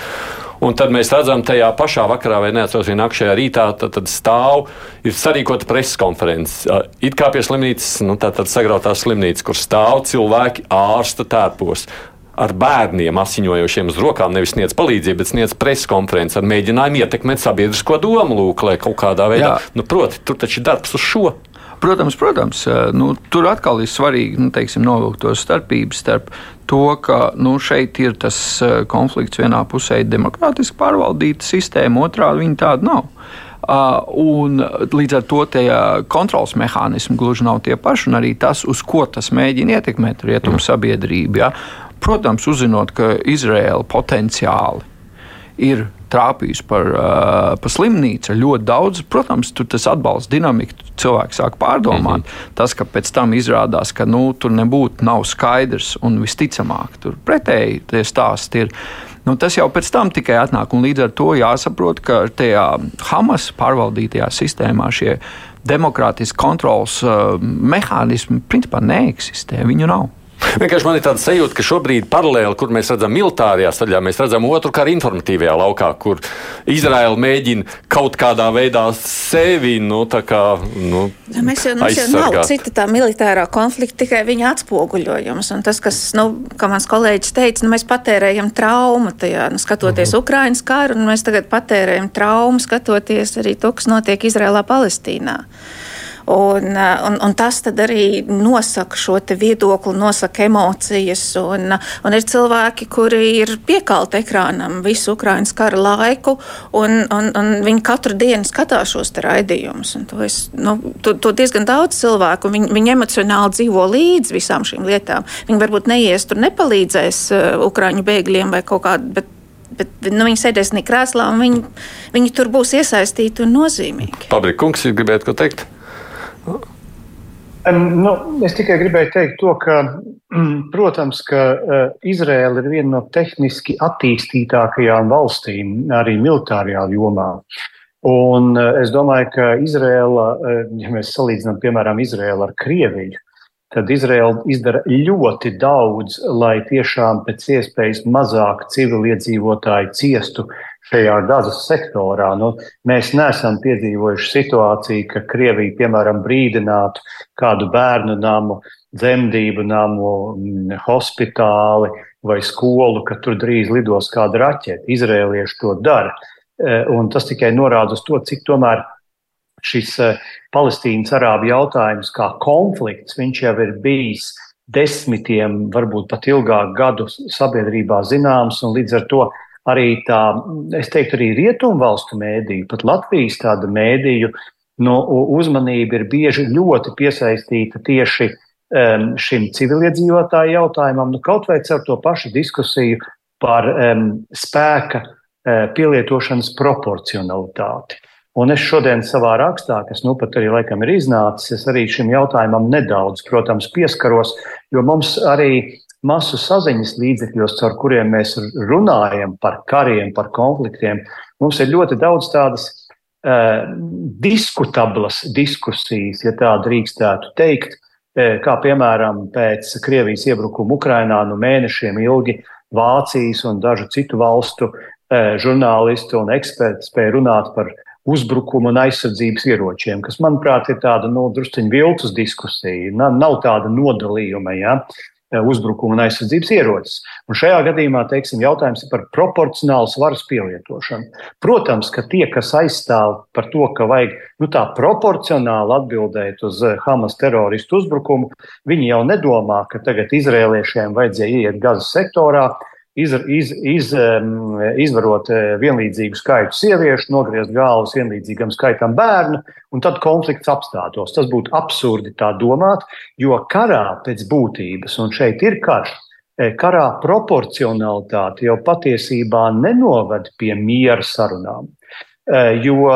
Un tad mēs redzam, tajā pašā vakarā, vai neatceros, vai nākamajā rītā, tad, tad stāv, ir sarīkota preses konferences. It kā pie slimnīcas, nu, tā tad sagrautās slimnīcas, kur stāv cilvēki ārsta tērpos. Ar bērniem asiņojošiem uz rokām nevis sniedz palīdzību, bet sniedz preses konferences ar mēģinājumu ietekmēt sabiedrisko domu, lūk, kaut kādā veidā, Jā. nu, proti, tur taču ir darbs uz šo. Protams, protams nu, tur atkal ir svarīgi nu, teiksim, novilkt to starpību starp to, ka nu, šeit ir tas konflikts vienā pusē ir demokrātiski pārvaldīta sistēma, otrā viņa tāda nav. Uh, un līdz ar to tie kontrols mehānismi gluži nav tie paši, un arī tas, uz ko tas mēģina ietekmēt rietumu sabiedrību. Ja? Protams, uzzinot, ka Izraela potenciāli ir trāpījusi par, uh, par slimnīcu ļoti daudz. Protams, tur tas atbalsta dinamiku, cilvēki sāk pārdomāt. Mm -hmm. Tas, ka pēc tam izrādās, ka nu, tur nebūtu nav skaidrs un visticamāk tur pretēji tie stāsti ir. Nu, tas jau pēc tam tikai atnāk, un līdz ar to jāsaprot, ka tajā Hamas pārvaldītajā sistēmā šie demokrātiski kontrols uh, mehānismi principā neeksistē. Viņu nav. Vienkārši man ir tāda sajūta, ka šobrīd paralēli, kur mēs redzam militārajā saļā, mēs redzam otru kā informatīvajā laukā, kur Izraela mēģina kaut kādā veidā sevi, nu, tā kā, nu, mēs jau, mums jau nav cita tā militārā konflikta, tikai viņa atspoguļojums. Un tas, kas, nu, kā mans kolēģis teica, nu, mēs patērējam traumu tajā, nu, skatoties uh -huh. Ukrainas karu, un mēs tagad patērējam traumu, skatoties arī to, kas notiek Izrēlā, Palestīnā. Un, eh, un, un tas arī nosaka šo viedokli, nosaka emocijas. Un, un ir cilvēki, kuri ir piekalti ekrānam visu Ukraiņas kara laiku, un, un, un viņi katru dienu skatās šos raidījumus. To, es, nu, to, to diezgan daudz cilvēku, viņi, viņi emocionāli dzīvo līdz visām šīm lietām. Viņi varbūt neies tur, nepalīdzēs uh, Ukraiņu bēgļiem vai kaut kādā. Bet, nu, viņi sēdēs krēslā, un viņi, viņi tur būs iesaistīti un nozīmīgi. Pabrīk, kungs, jūs gribētu ko teikt? Nu, es tikai gribēju teikt to, ka, protams, ka uh, Izraela ir viena no tehniski attīstītākajām valstīm arī militārajā jomā. Un uh, es domāju, ka Izraela, uh, ja mēs salīdzinām, piemēram, Izraelu ar Krieviju, tad Izraela izdara ļoti daudz, lai tiešām pēc iespējas mazāk civiliedzīvotāji ciestu šajā gazas sektorā. Nu, mēs neesam piedzīvojuši situāciju, ka Krievija, piemēram, brīdinātu kādu bērnu namu, dzemdību namu, mm, hospitāli vai skolu, ka tur drīz lidos kāda raķete. Izrēlieši to dara. E, un tas tikai norāda uz to, cik tomēr šis e, Palestīnas-Arābu jautājums kā konflikts, viņš jau ir bijis desmitiem, varbūt pat ilgāku gadu sabiedrībā zināms, un līdz ar to arī tā, es teiktu, arī rietumu valstu mēdīju, pat Latvijas tāda mēdīju no, nu, uzmanība ir bieži ļoti piesaistīta tieši um, šim civiliedzīvotāju jautājumam, nu, kaut vai ar to pašu diskusiju par um, spēka uh, pielietošanas proporcionalitāti. Un es šodien savā rakstā, kas nu pat arī laikam ir iznācis, es arī šim jautājumam nedaudz, protams, pieskaros, jo mums arī masu saziņas līdzekļos, caur kuriem mēs runājam par kariem, par konfliktiem, mums ir ļoti daudz tādas uh, diskutablas diskusijas, ja tā drīkstētu teikt, uh, kā piemēram pēc Krievijas iebrukuma Ukrainā nu mēnešiem ilgi Vācijas un dažu citu valstu uh, žurnālisti un eksperti spēja runāt par uzbrukumu un aizsardzības ieročiem, kas, manuprāt, ir tāda nu, drusciņa viltus diskusija. Nav, nav tāda nodalījuma. Ja? Eh, uzbrukuma un aizsardzības ierocis. Un šajā gadījumā, teiksim, jautājums ir par proporcionālu svaras pielietošanu. Protams, ka tie, kas aizstāv par to, ka vajag nu, tā proporcionāli atbildēt uz eh, Hamas teroristu uzbrukumu, viņi jau nedomā, ka tagad izrēliešiem vajadzēja iet gazas sektorā, iz, iz, iz, izvarot eh, vienlīdzīgu skaitu sieviešu, nogriezt galvas vienlīdzīgam skaitam bērnu, un tad konflikts apstātos. Tas būtu absurdi tā domāt, jo karā pēc būtības, un šeit ir karš, eh, karā proporcionalitāte jau patiesībā nenoved pie miera sarunām. Eh, jo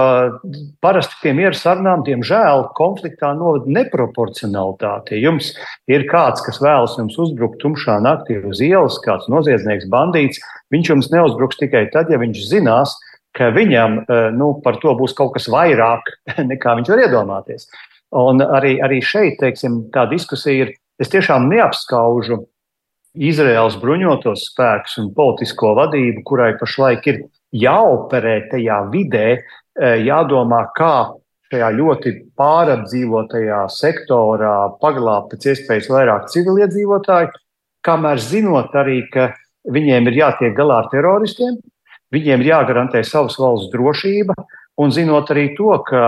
parasti pie miera sarunām, diemžēl, konfliktā novada neproporcionalitāte. Jums ir kāds, kas vēlas jums uzbrukt tumšā naktī uz ielas, kāds noziedznieks, bandīts, viņš jums neuzbruks tikai tad, ja viņš zinās, ka viņam eh, nu, par to būs kaut kas vairāk nekā viņš var iedomāties. Un arī, arī šeit, teiksim, tā diskusija ir, es tiešām neapskaužu Izraels bruņotos spēkus un politisko vadību, kurai pašlaik ir jāoperē tajā vidē, jādomā, kā šajā ļoti pārapdzīvotajā sektorā paglābt pēc iespējas vairāk civiliedzīvotāju, kamēr zinot arī, ka viņiem ir jātiek galā ar teroristiem, viņiem ir jāgarantē savas valsts drošība, un zinot arī to, ka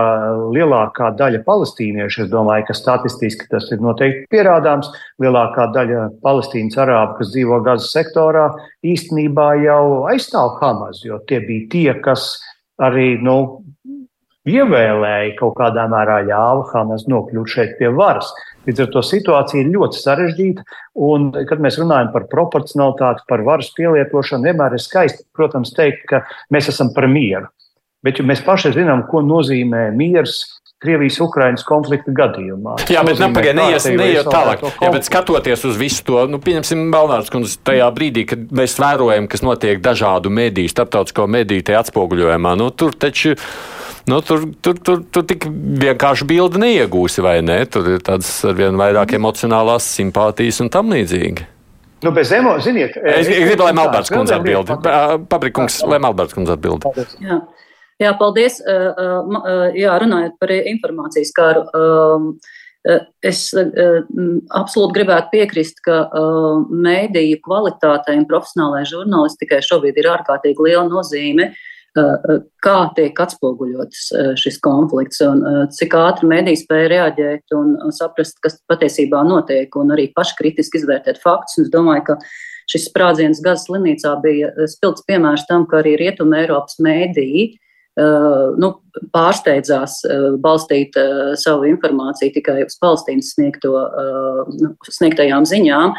lielākā daļa palestīniešu, es domāju, ka statistiski tas ir noteikti pierādāms, lielākā daļa palestīnas arābu, kas dzīvo Gazas sektorā, īstenībā jau aizstāv Hamas, jo tie bija tie, kas arī nu, ievēlēja kaut kādā mērā ļāva Hamas nokļūt šeit pie varas. Līdz ar to situācija ir ļoti sarežģīta. Un, kad mēs runājam par proporcionalitāti, par varas pielietošanu, vienmēr ir skaisti, protams, teikt, ka mēs esam par mieru. Bet mēs paši zinām, ko nozīmē miers Krievijas-Ukrainas konflikta gadījumā. Jā, bet nepagaidi, neies, neiet tālāk. Jā, bet skatoties uz visu to, nu, pieņemsim, Melnārs kundze, tajā brīdī, kad mēs vērojam, kas notiek dažādu mediju, starptautisko mediju te atspoguļojumā, nu, tur taču. Nu, tur, tur, tur, tur tik vienkārši bildi neiegūsi, vai ne? Tur ir tādas ar vien vairāk emocionālās simpātijas un tam līdzīgi. Nu, bez emocijām, ziniet, es, es gribu, lai Melbārds kundze atbild. Pabrikungs, lai Melbārds kundze atbild. Jā. Jā, paldies. Jā, runājot par informācijas kāru. Es absolūti gribētu piekrist, ka mēdīju kvalitātei un profesionālajai žurnālistikai šobrīd ir ārkārtīgi liela nozīme. Kā tiek atspoguļots šis konflikts un cik ātri mēdī spēja reaģēt un saprast, kas patiesībā notiek un arī paškritiski izvērtēt faktus. Un es domāju, ka šis sprādziens Gazas slimnīcā bija spilgts piemērs tam, ka arī Rietuma Eiropas mēdīji nu, pārsteidzās balstīt savu informāciju tikai uz Palestīnas sniegto, nu, sniegtajām ziņām.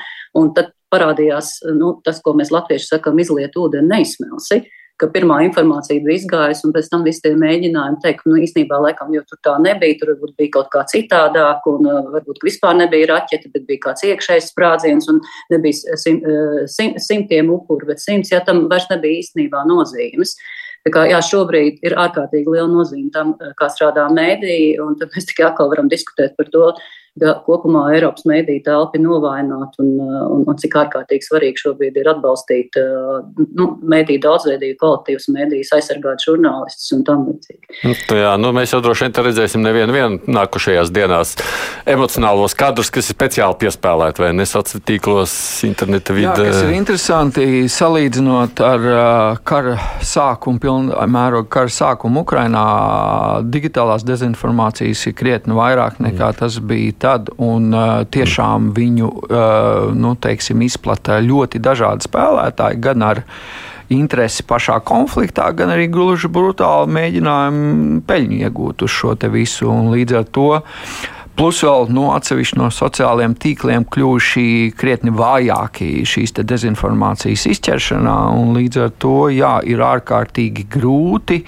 Tad parādījās nu, tas, ko mēs latvieši sakam, izliet ūdeni neizsmelsi. Uh, ka pirmā informācija bija izgājusi, un pēc tam visi tie mēģinājumi teikt, nu, īstenībā, laikam, jo tur tā nebija, tur varbūt bija kaut kā citādāk, un uh, varbūt vispār nebija raķete, bet bija kāds iekšējs sprādziens, un nebija sim, uh, sim, simtiem upuru, bet simts, ja tam vairs nebija īstenībā nozīmes. Tā kā, jā, šobrīd ir ārkārtīgi liela nozīme tam, uh, kā strādā mēdīji, un mēs tikai atkal varam diskutēt par to, kopumā Eiropas mēdīja telpa ir novājināta un, un, un cik ārkārtīgi svarīgi šobrīd ir atbalstīt nu, mēdīju daudzveidību, kvalitīvas mēdījas, aizsargāt žurnālistus un tam līdzīgi. Nu, jā, nu, mēs jau droši vien redzēsim nevienu nākušajās dienās emocionālos kadrus, kas ir speciāli piespēlēti vai nesacīt tīklos, interneta vidē. Jā, kas ir interesanti salīdzinot ar uh, kara sākumu, pilnā mēroga kara sākumu Ukrainā, digitālās dezinformācijas ir krietni vairāk nekā mm. tas bija tad, un tiešām viņu nu, teiksim, izplata ļoti dažādi spēlētāji, gan ar interesi pašā konfliktā, gan arī gluži brutāli mēģinājumu peļņu iegūt uz šo visu. Un līdz ar to Plus vēl nu, atsevišķi no sociālajiem tīkliem kļuvuši krietni vājāki šīs dezinformācijas izķeršanā, un līdz ar to jā, ir ārkārtīgi grūti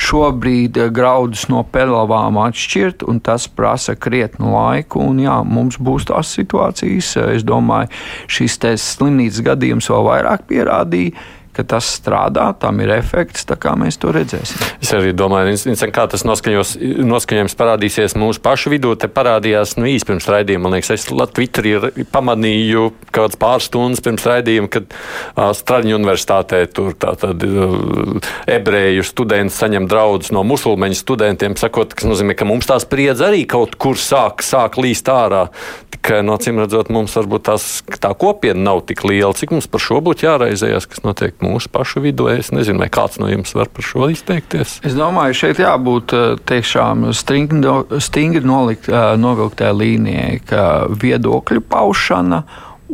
šobrīd graudus no pelavām atšķirt, un tas prasa krietnu laiku. Un, jā, mums būs tās situācijas, es domāju, šis slimnīcas gadījums vēl vairāk pierādīja ka tas strādā, tam ir efekts, tā kā mēs to redzēsim. Es arī domāju, kā tas noskaņojums parādīsies mūsu pašu vidū. Te parādījās nu, īsi pirms raidījuma. Man liekas, es Twitterī pamanīju kaut kāds pāris stundas pirms raidījuma, kad uh, Straļņu universitātē tur tātad uh, ebreju studenti saņem draudus no musulmeņu studentiem, sakot, kas nozīmē, ka mums tā spriedze arī kaut kur sāk, sāk līst ārā. Tikai, no acīm redzot, mums varbūt tās, tā kopiena nav tik liela. Cik mums par šo būtu jāraizējas, kas notiek mūsu pašu vidū. Es nezinu, vai kāds no jums var par šo izteikties. Es domāju, šeit jābūt eh, tiešām stingri, stingri nolikt, eh, novilktē līnijai, ka viedokļu paušana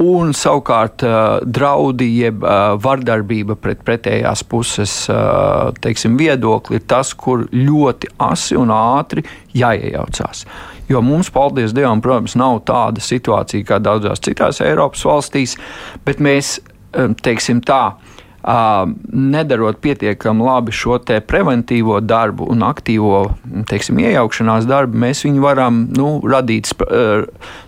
un savukārt eh, draudi, jeb vardarbība pret pretējās puses teiksim, viedokli ir tas, kur ļoti asi un ātri jāiejaucās. Jo mums, paldies Dievam, protams, nav tāda situācija kā daudzās citās Eiropas valstīs, bet mēs, teiksim tā, nedarot pietiekami labi šo preventīvo darbu un aktīvo teiksim, iejaukšanās darbu, mēs viņu varam nu, radīt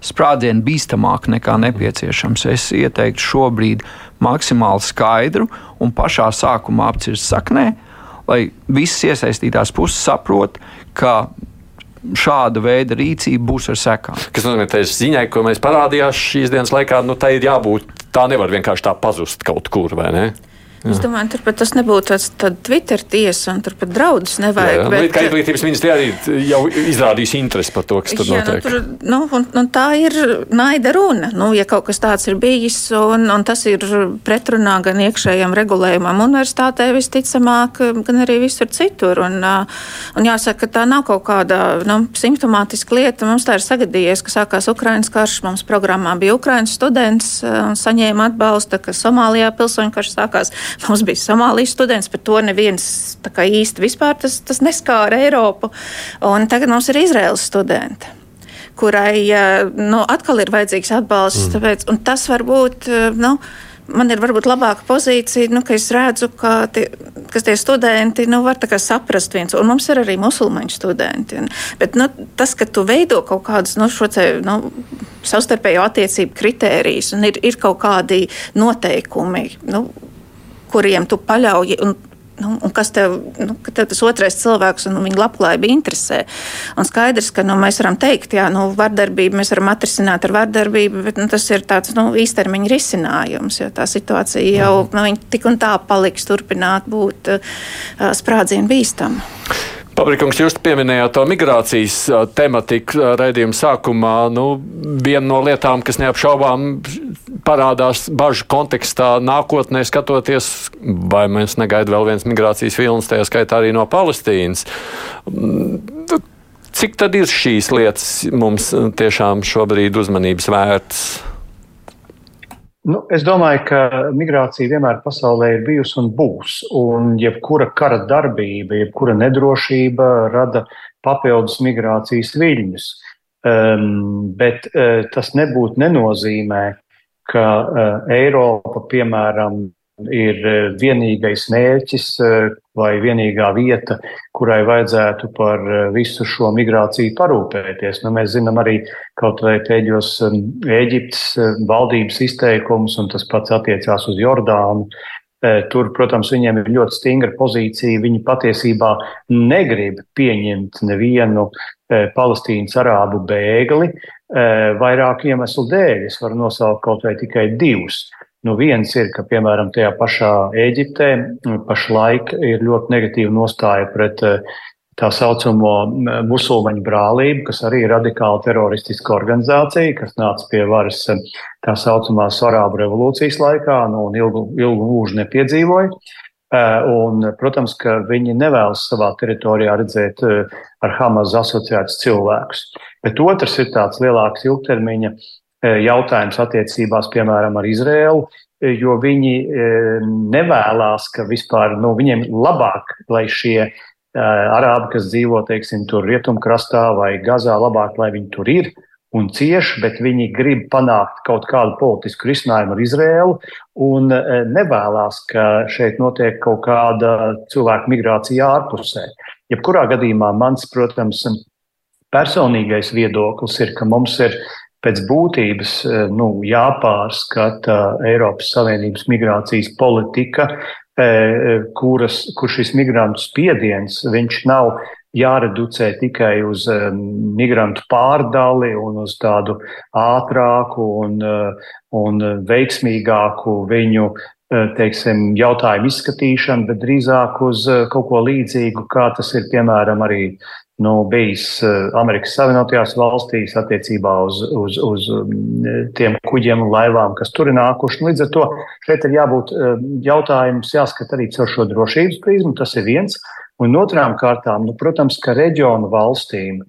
sprādzienu bīstamāk nekā nepieciešams. Es ieteiktu šobrīd maksimāli skaidru un pašā sākumā apcirst saknē, lai visas iesaistītās puses saprot, ka šāda veida rīcība būs ar sekām. Kas nozīmē, ka ziņai, ko mēs parādījām šīs dienas laikā, nu, tā ir jābūt. Tā nevar vienkārši tā pazust kaut kur, vai ne? Es domāju, turpat tas nebūtu tāds Twitter tiesa un turpat draudus nevajag. Jā, jā. Nu, bet, kā izglītības ministrija arī jau izrādīs interesi par to, kas tur jā, notiek. Nu, tur, nu, un, un tā ir naida runa. Nu, ja kaut kas tāds ir bijis un, un tas ir pretrunā gan iekšējam regulējumam universitātē visticamāk, gan arī visur citur. Un, un jāsaka, ka tā nav kaut kāda nu, simptomātiska lieta. Mums tā ir sagadījies, ka sākās Ukrainas karš. Mums programmā bija Ukrainas students un saņēma atbalstu, ka Somālijā pilsoņu karš sākās. Mums bija Somālijas students, bet to neviens īsti vispār tas, tas neskāra Eiropu. Un tagad mums ir Izraels studenti kurai nu, atkal ir vajadzīgs atbalsts. Mm. Tāpēc, tas var būt. Nu, man ir varbūt labāka pozīcija, nu, ka es redzu, ka tie, tie studenti nu, var saprast viens, un mums ir arī musulmaņu studenti. Un, bet nu, tas, ka tu veido kaut kādus nu, te, nu, savstarpējo attiecību kritērijus, un ir, ir kaut kādi noteikumi. Nu, kuriem tu paļauji. Un, Nu, un kas tev, nu, tev tas otrais cilvēks un viņa labklājība interesē? Un skaidrs, ka nu, mēs varam teikt, jā, nu, vardarbību mēs varam atrisināt ar vardarbību, bet nu, tas ir tāds nu, īstermiņa risinājums, jo tā situācija jau nu, tik un tā paliks turpināt būt uh, sprādzienu bīstama. Pabrikungs, jūs pieminējāt to migrācijas tematiku raidījuma sākumā. Nu, viena no lietām, kas neapšaubām parādās bažu kontekstā nākotnē skatoties, vai mēs negaidām vēl viens migrācijas vilnis, tajā skaitā arī no Palestīnas. Cik tad ir šīs lietas mums tiešām šobrīd uzmanības vērts? Nu, es domāju, ka migrācija vienmēr pasaulē ir bijusi un būs. Un jebkura kara darbība, jebkura nedrošība rada papildus migrācijas viļņus. Um, bet uh, tas nebūtu nenozīmē, ka uh, Eiropa, piemēram, ir e, vienīgais mērķis e, vai vienīgā vieta, kurai vajadzētu par e, visu šo migrāciju parūpēties. Nu, mēs zinām arī kaut vai pēdējos Eģiptes valdības izteikumus, un tas pats attiecās uz Jordānu. Tur, protams, viņiem ir ļoti stingra pozīcija. Viņi patiesībā negrib pieņemt nevienu palestīnas arābu bēgli vairāku iemeslu dēļ. Es varu nosaukt kaut vai tikai divus. Nu, viens ir, ka, piemēram, tajā pašā Eģiptē pašlaik ir ļoti negatīva nostāja pret eh, tā saucamo musulmaņu brālību, kas arī ir radikāla teroristiska organizācija, kas nāca pie varas eh, tā saucamās Arābu revolūcijas laikā nu, un ilgu, ilgu mūžu nepiedzīvoja. Eh, un, protams, ka viņi nevēlas savā teritorijā redzēt ar Hamas asociētus cilvēkus. Bet otrs ir tāds lielāks ilgtermiņa jautājums attiecībās, piemēram, ar Izrēlu, e, jo viņi e, nevēlās, ka vispār nu, viņiem labāk, lai šie arābi, kas dzīvo, teiksim, tur rietumkrastā vai Gazā, labāk, lai viņi tur ir un cieši, bet viņi grib panākt kaut kādu politisku risinājumu ar Izrēlu un nevēlās, ka šeit notiek kaut kāda cilvēku migrācija ārpusē. Jebkurā gadījumā mans, protams, personīgais viedoklis ir, ka mums ir pēc būtības eh, nu, jāpārskata Eiropas Savienības migrācijas politika, eh, kuras, kur šis migrantu spiediens nav jāreducē tikai uz eh, migrantu pārdali un uz tādu ātrāku un, un veiksmīgāku viņu teiksim, jautājumu izskatīšanu, bet drīzāk uz kaut ko līdzīgu, kā tas ir piemēram arī nu, bijis eh, Amerikas Savienotajās valstīs attiecībā uz, uz, uz mm, tiem kuģiem un laivām, kas tur ir nākuši. Līdz ar to šeit ir jābūt eh, jautājums jāskat arī caur šo drošības prizmu, tas ir viens. Un otrām kārtām, nu, protams, ka reģionu valstīm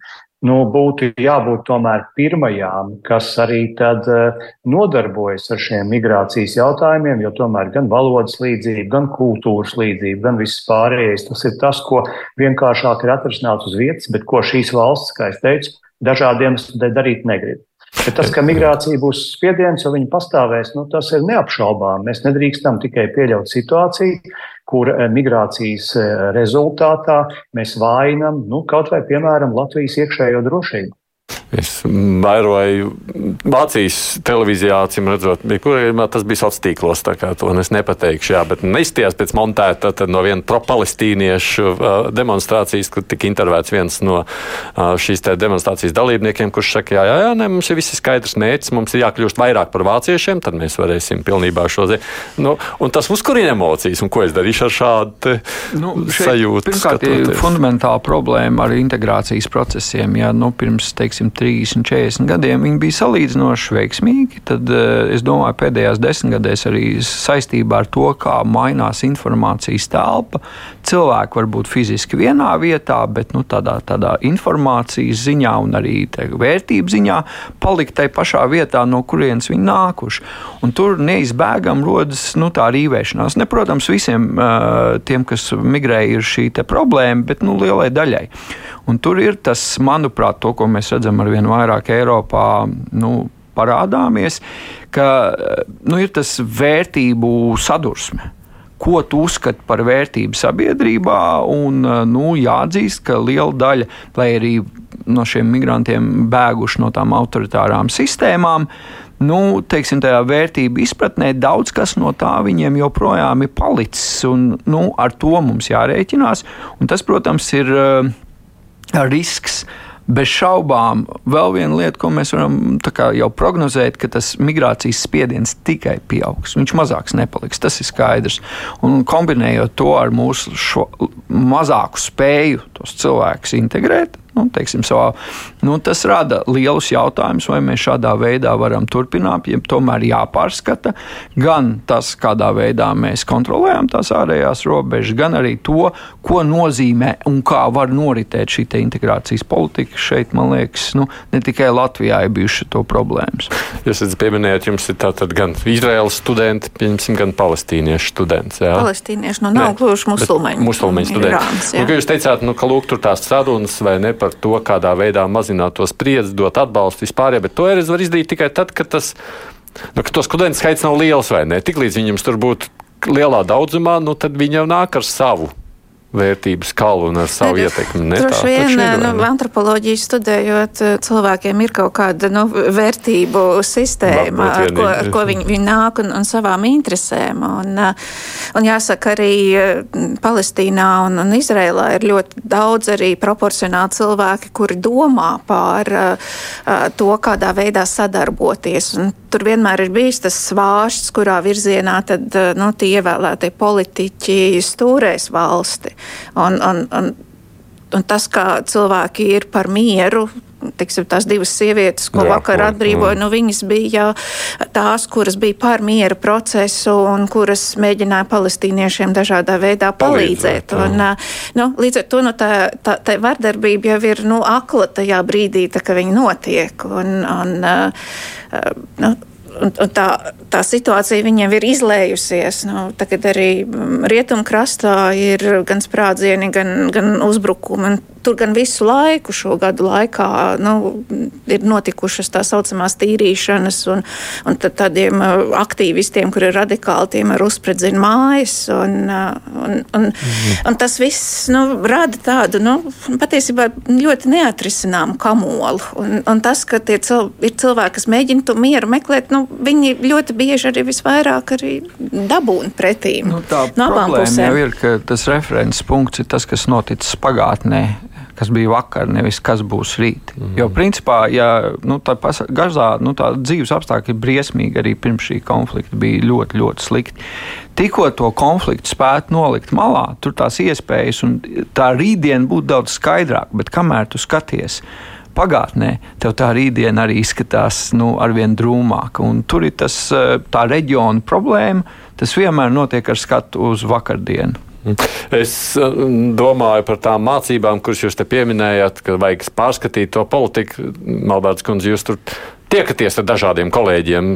nu, būtu jābūt tomēr pirmajām, kas arī tad uh, nodarbojas ar šiem migrācijas jautājumiem, jo tomēr gan valodas līdzība, gan kultūras līdzība, gan viss pārējais, tas ir tas, ko vienkāršāk ir atrisināt uz vietas, bet ko šīs valsts, kā es teicu, dažādiem darīt negrib. Bet tas, ka migrācija būs spiediens, jo viņi pastāvēs, nu, tas ir neapšaubām. Mēs nedrīkstam tikai pieļaut situāciju, kur eh, migrācijas eh, rezultātā mēs vājinam nu, kaut vai, piemēram, Latvijas iekšējo drošību. Es vēroju Vācijas televīzijā, acīm redzot, bija, kur tas bija sociālos tīklos. To es nepateikšu, jā, bet neizstījās pēc montēta no viena pro-palestīniešu demonstrācijas, kur tika intervēts viens no šīs demonstrācijas dalībniekiem, kurš saka, jā, jā, jā ne, mums ir viss skaidrs mērķis, mums ir jākļūst vairāk par vāciešiem, tad mēs varēsim pilnībā šo zemi. Nu, un tas uzkurina emocijas, un ko es darīšu ar šādu nu, sajūtu? Pirmkārt, ir fundamentāla problēma ar integrācijas procesiem. Ja, nu, pirms, teiksim, 30, 40 gadiem viņi bija salīdzinoši veiksmīgi. Tad eh, es domāju, pēdējās desmitgadēs arī saistībā ar to, kā mainās informācijas telpa. Cilvēki var būt fiziski vienā vietā, bet nu, tādā, tādā informācijas ziņā un arī vērtību ziņā palikt tajā pašā vietā, no kurienes viņi nākuši. Un tur neizbēgami rodas nu, tā rīvēšanās. Ne, protams, visiem uh, tiem, kas migrēja, ir šī problēma, bet nu, lielai daļai. Un tur ir tas, manuprāt, to, ko mēs redzam ar vien vairāk Eiropā. Nu, parādāmies, ka nu, ir tas vērtību sadursme. Ko tu uzskati par vērtību sabiedrībā? Un, nu, jāatzīst, ka liela daļa, lai arī no šiem migrantiem bēguši no tām autoritārām sistēmām, nu, teiksim, tajā vērtību izpratnē daudz kas no tā viņiem joprojām ir palicis. Un, nu, ar to mums jārēķinās. Un tas, protams, ir risks. Bez šaubām, vēl viena lieta, ko mēs varam jau prognozēt, ka tas migrācijas spiediens tikai pieaugs. Viņš mazāks nepaliks, tas ir skaidrs. Un kombinējot to ar mūsu mazāku spēju tos cilvēkus integrēt, nu, teiksim, savā, nu, tas rada lielus jautājumus, vai mēs šādā veidā varam turpināt, ja tomēr jāpārskata gan tas, kādā veidā mēs kontrolējam tās ārējās robežas, gan arī to, ko nozīmē un kā var noritēt šī integrācijas politika. Šeit, man liekas, nu, ne tikai Latvijā ir bijušas to problēmas. Jūs esat pieminējis, jums ir tātad gan Izraels studenti, gan palestīniešu studenti. Jā. Palestīnieši nu nav gluži musulmaņi. Musulmaņi studenti. Irāns, nu, jūs teicāt, nu, ka lūk, tur tās sarunas vai ne par to, kādā veidā mazināt to spriedzi, dot atbalstu vispār, bet to arī var izdarīt tikai tad, kad tas. Nu, ka to studentu skaits nav liels vai ne? Tiklīdz viņam tur būtu lielā daudzumā, nu, tad viņi jau nāk ar savu vērtības kalu un ar savu ietekmi. Droši vien, nu, antropoloģiju studējot, cilvēkiem ir kaut kāda nu, vērtību sistēma, ar ko, ar ko viņi, viņi nāk un, un savām interesēm. Un, un jāsaka, arī Palestīnā un, un Izrēlā ir ļoti daudz arī proporcionāli cilvēki, kuri domā par uh, to, kādā veidā sadarboties. Un tur vienmēr ir bijis tas svārsts, kurā virzienā tad, nu, tie ievēlētie politiķi stūrēs valsti. Un, un, un, un tas, kā cilvēki ir par mieru, tiksim, tās divas sievietes, ko jā, vakar atbrīvoja, nu, viņas bija tās, kuras bija pār miera procesu un kuras mēģināja palestīniešiem dažādā veidā palīdzēt. palīdzēt un, nu, līdz ar to nu, tā, tā, tā vardarbība jau ir nu, akla tajā brīdī, tā, ka viņa notiek. Un, un, nu, un, un tā, tā situācija viņiem ir izlējusies. Nu, tagad arī mm, rietumkrastā ir gan sprādzieni, gan, gan uzbrukumi. Tur gan visu laiku šo gadu laikā nu, ir notikušas tā saucamās tīrīšanas, un, un tad tādiem uh, aktīvistiem, kuri ir radikāli, tiem ir uzspridzina mājas. Un, uh, un, un, mm. un tas viss nu, rada tādu nu, patiesībā ļoti neatrisināmu kamolu. Un, un tas, ka cil, ir cilvēki, kas mēģina to mieru meklēt, nu, viņi ļoti bieži arī visvairāk arī dabūna pretīm. Nu, tā no problēma jau ir, ka tas referents punkts ir tas, kas noticis pagātnē kas bija vakar, nevis kas būs rīt. Mm -hmm. Jo, principā, ja nu, tā Gazā nu, tā dzīves apstākļi ir briesmīgi, arī pirms šī konflikta bija ļoti, ļoti slikti. Tikko to konfliktu spētu nolikt malā, tur tās iespējas un tā rītdiena būtu daudz skaidrāka, bet kamēr tu skaties, pagātnē, tev tā rītdiena arī izskatās nu, arvien drūmāka. Un tur ir tas, eh, tā reģiona problēma. Tas vienmēr notiek ar skatu uz vakardienu. Es eh, domāju par tām mācībām, kuras jūs te pieminējāt, ka vajag pārskatīt to politiku. Malbērts kundze, jūs tur tiekaties ar dažādiem kolēģiem,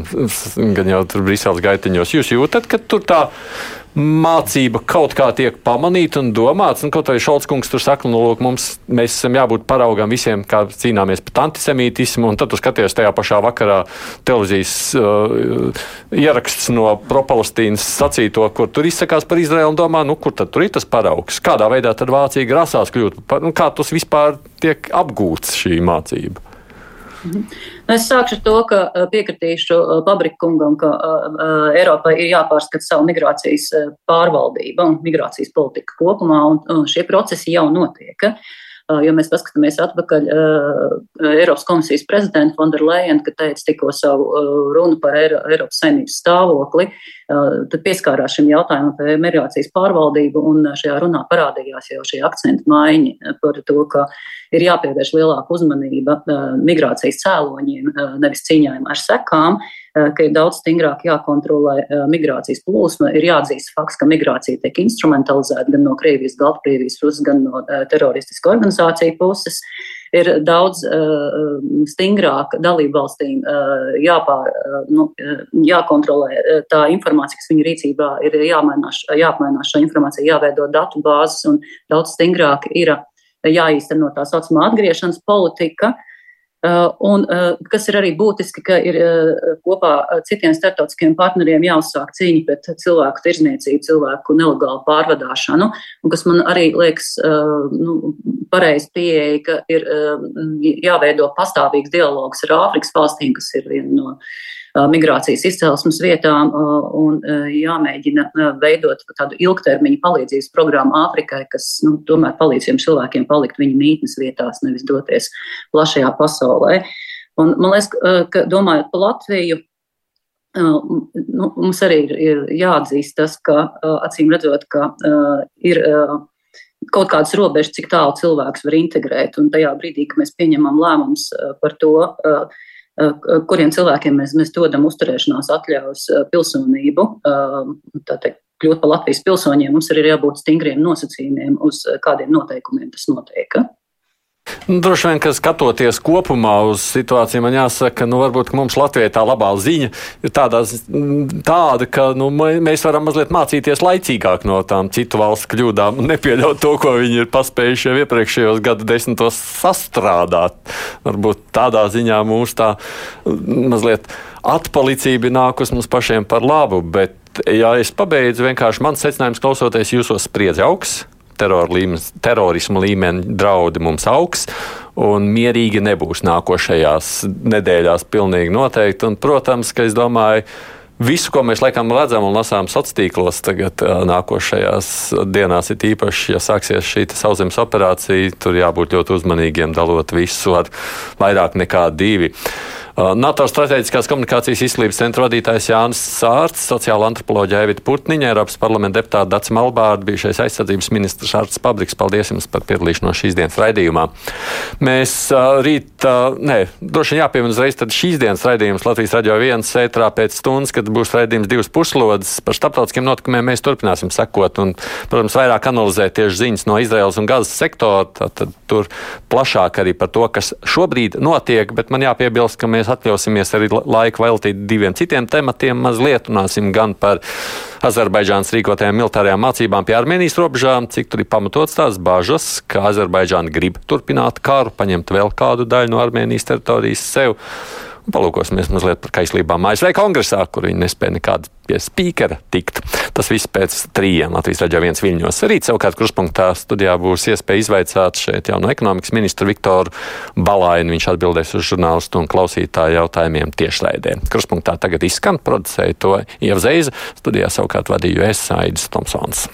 gan jau tur Briseles gaitiņos. Jūs jūtat, ka tur tā mācība kaut kā tiek pamanīta un domāts. Un kaut arī Šalts kungs tur saka, nu, lūk, mums, mēs esam jābūt paraugam visiem, kā cīnāmies pret antisemītismu. Un tad tu skaties tajā pašā vakarā televīzijas uh, ieraksts no propalestīnas sacīto, kur tur izsakās par Izraelu un domā, nu, kur tad tur ir tas paraugs? Kādā veidā tad Vācija grasās kļūt par, nu, kā tas vispār tiek apgūts šī mācība? Mhm. Es sākšu ar to, ka piekritīšu Pabrikungam, ka Eiropai ir jāpārskata savu migrācijas pārvaldība un migrācijas politika kopumā, un šie procesi jau notiek. Ja mēs paskatāmies atpakaļ, Eiropas komisijas prezidenta Fonderleina, kad teica tikko savu runu par Eiro, Eiropas saimnības stāvokli, tad pieskārās šim jautājumam par migrācijas pārvaldību, un šajā runā parādījās jau šie akcentu maiņi par to, ka ir jāpievērš lielāka uzmanība migrācijas cēloņiem, nevis cīņām ar sekām. Eh, ka ir daudz stingrāk jākontrolē eh, migrācijas plūsma. Ir jāatzīst fakts, ka migrācija tiek instrumentalizēta gan no Krievijas, Baltkrievijas puses, gan no eh, teroristisku organizāciju puses. Ir daudz uh, stingrāk dalību valstīm uh, jāpār, uh, nu, jākontrolē tā informācija, kas viņu rīcībā ir jāapmainās šo informāciju, jāveido datu bāzes un daudz stingrāk ir jāīsteno tā saucamā atgriešanas politika. Uh, un uh, kas ir arī būtiski, ka ir uh, kopā ar citiem starptautiskiem partneriem jāuzsāk cīņa pret cilvēku tirzniecību, cilvēku nelegālu pārvadāšanu, un kas man arī liekas nu, pareizi pieeja, ka ir jāveido pastāvīgs dialogs ar Āfrikas valstīm, kas ir viena no migrācijas izcelsmes vietām un jāmēģina veidot tādu ilgtermiņu palīdzības programmu Āfrikai, kas nu, tomēr palīdz šiem cilvēkiem palikt viņu mītnes vietās, nevis doties plašajā pasaulē. Un, man liekas, ka domājot par Latviju, nu, mums arī ir, ir jāatzīst tas, ka acīm redzot, ka ir kaut kādas robežas, cik tālu cilvēks var integrēt. Un tajā brīdī, kad mēs pieņemam lēmumus par to, Eh, kuriem cilvēkiem mēs, mēs dodam uzturēšanās atļaus eh, pilsonību, eh, teikt, kļūt par Latvijas pilsoņiem, mums arī ir jābūt stingriem nosacījumiem, uz kādiem noteikumiem tas notiek. Nu, droši vien, ka skatoties kopumā uz situāciju, man jāsaka, nu, varbūt mums Latvijai tā labā ziņa ir tādā, tāda, ka nu, mēs varam mazliet mācīties laicīgāk no tām citu valstu kļūdām un nepieļaut to, ko viņi ir paspējuši jau iepriekšējos gadu desmitos sastrādāt. Varbūt tādā ziņā mums tā mazliet atpalicība nākus mums pašiem par labu, bet, ja es pabeidzu, vienkārši mans secinājums klausoties jūsos spriedzi augsts terorisma līmeņa draudi mums augs. Un mierīgi nebūs nākošajās nedēļās, pilnīgi noteikti. Un, protams, ka es domāju, visu, ko mēs laikam redzam un lasām sociālos tīklos, tagad nākošajās dienās, ir īpaši, ja sāksies šī sauszemes operācija, tur jābūt ļoti uzmanīgiem, dalot visu ar vairāk nekā divi. Uh, NATO strateģiskās komunikācijas izglītības centra vadītājs Jānis Sārts, sociāla antropoloģija Evita Putniņa, Eiropas parlamenta deputāta Dats Malbārda, bijušais aizsardzības ministrs Šārts Pabriks. Paldies jums par piedalīšanos šīs dienas raidījumā. Mēs uh, rīt, uh, nē, droši vien jāpiemina uzreiz šīs dienas raidījums Latvijas radio viens sētrā pēc stundas, kad būs raidījums divas puslodes. Par starptautiskiem notikumiem mēs turpināsim sekot un, protams, vairāk analizēt tieši ziņas no Izraels un Gazas sektora. Tad tur plašāk arī par to, kas šobrīd notiek, bet man jāpiebilst, ka mēs mēs atļausimies arī laiku veltīt diviem citiem tematiem. Mazliet runāsim gan par Azerbaidžānas rīkotajām militārajām mācībām pie Armēnijas robežām, cik tur ir pamatots tās bažas, ka Azerbaidžāna grib turpināt karu, paņemt vēl kādu daļu no Armēnijas teritorijas sev. Palūkosimies mazliet par kaislībām ASV kongresā, kur viņi nespēja nekādu pie spīkera tikt. Tas viss pēc trījiem Latvijas raidījā viens viļņos. Rīt savukārt kruspunktā studijā būs iespēja izvaicāt šeit jauno ekonomikas ministru Viktoru Balainu. Viņš atbildēs uz žurnālistu un klausītāju jautājumiem tiešraidē. Kruspunktā tagad izskan producēja to Ievzeiza, studijā savukārt vadīju es Aidis Tomsons.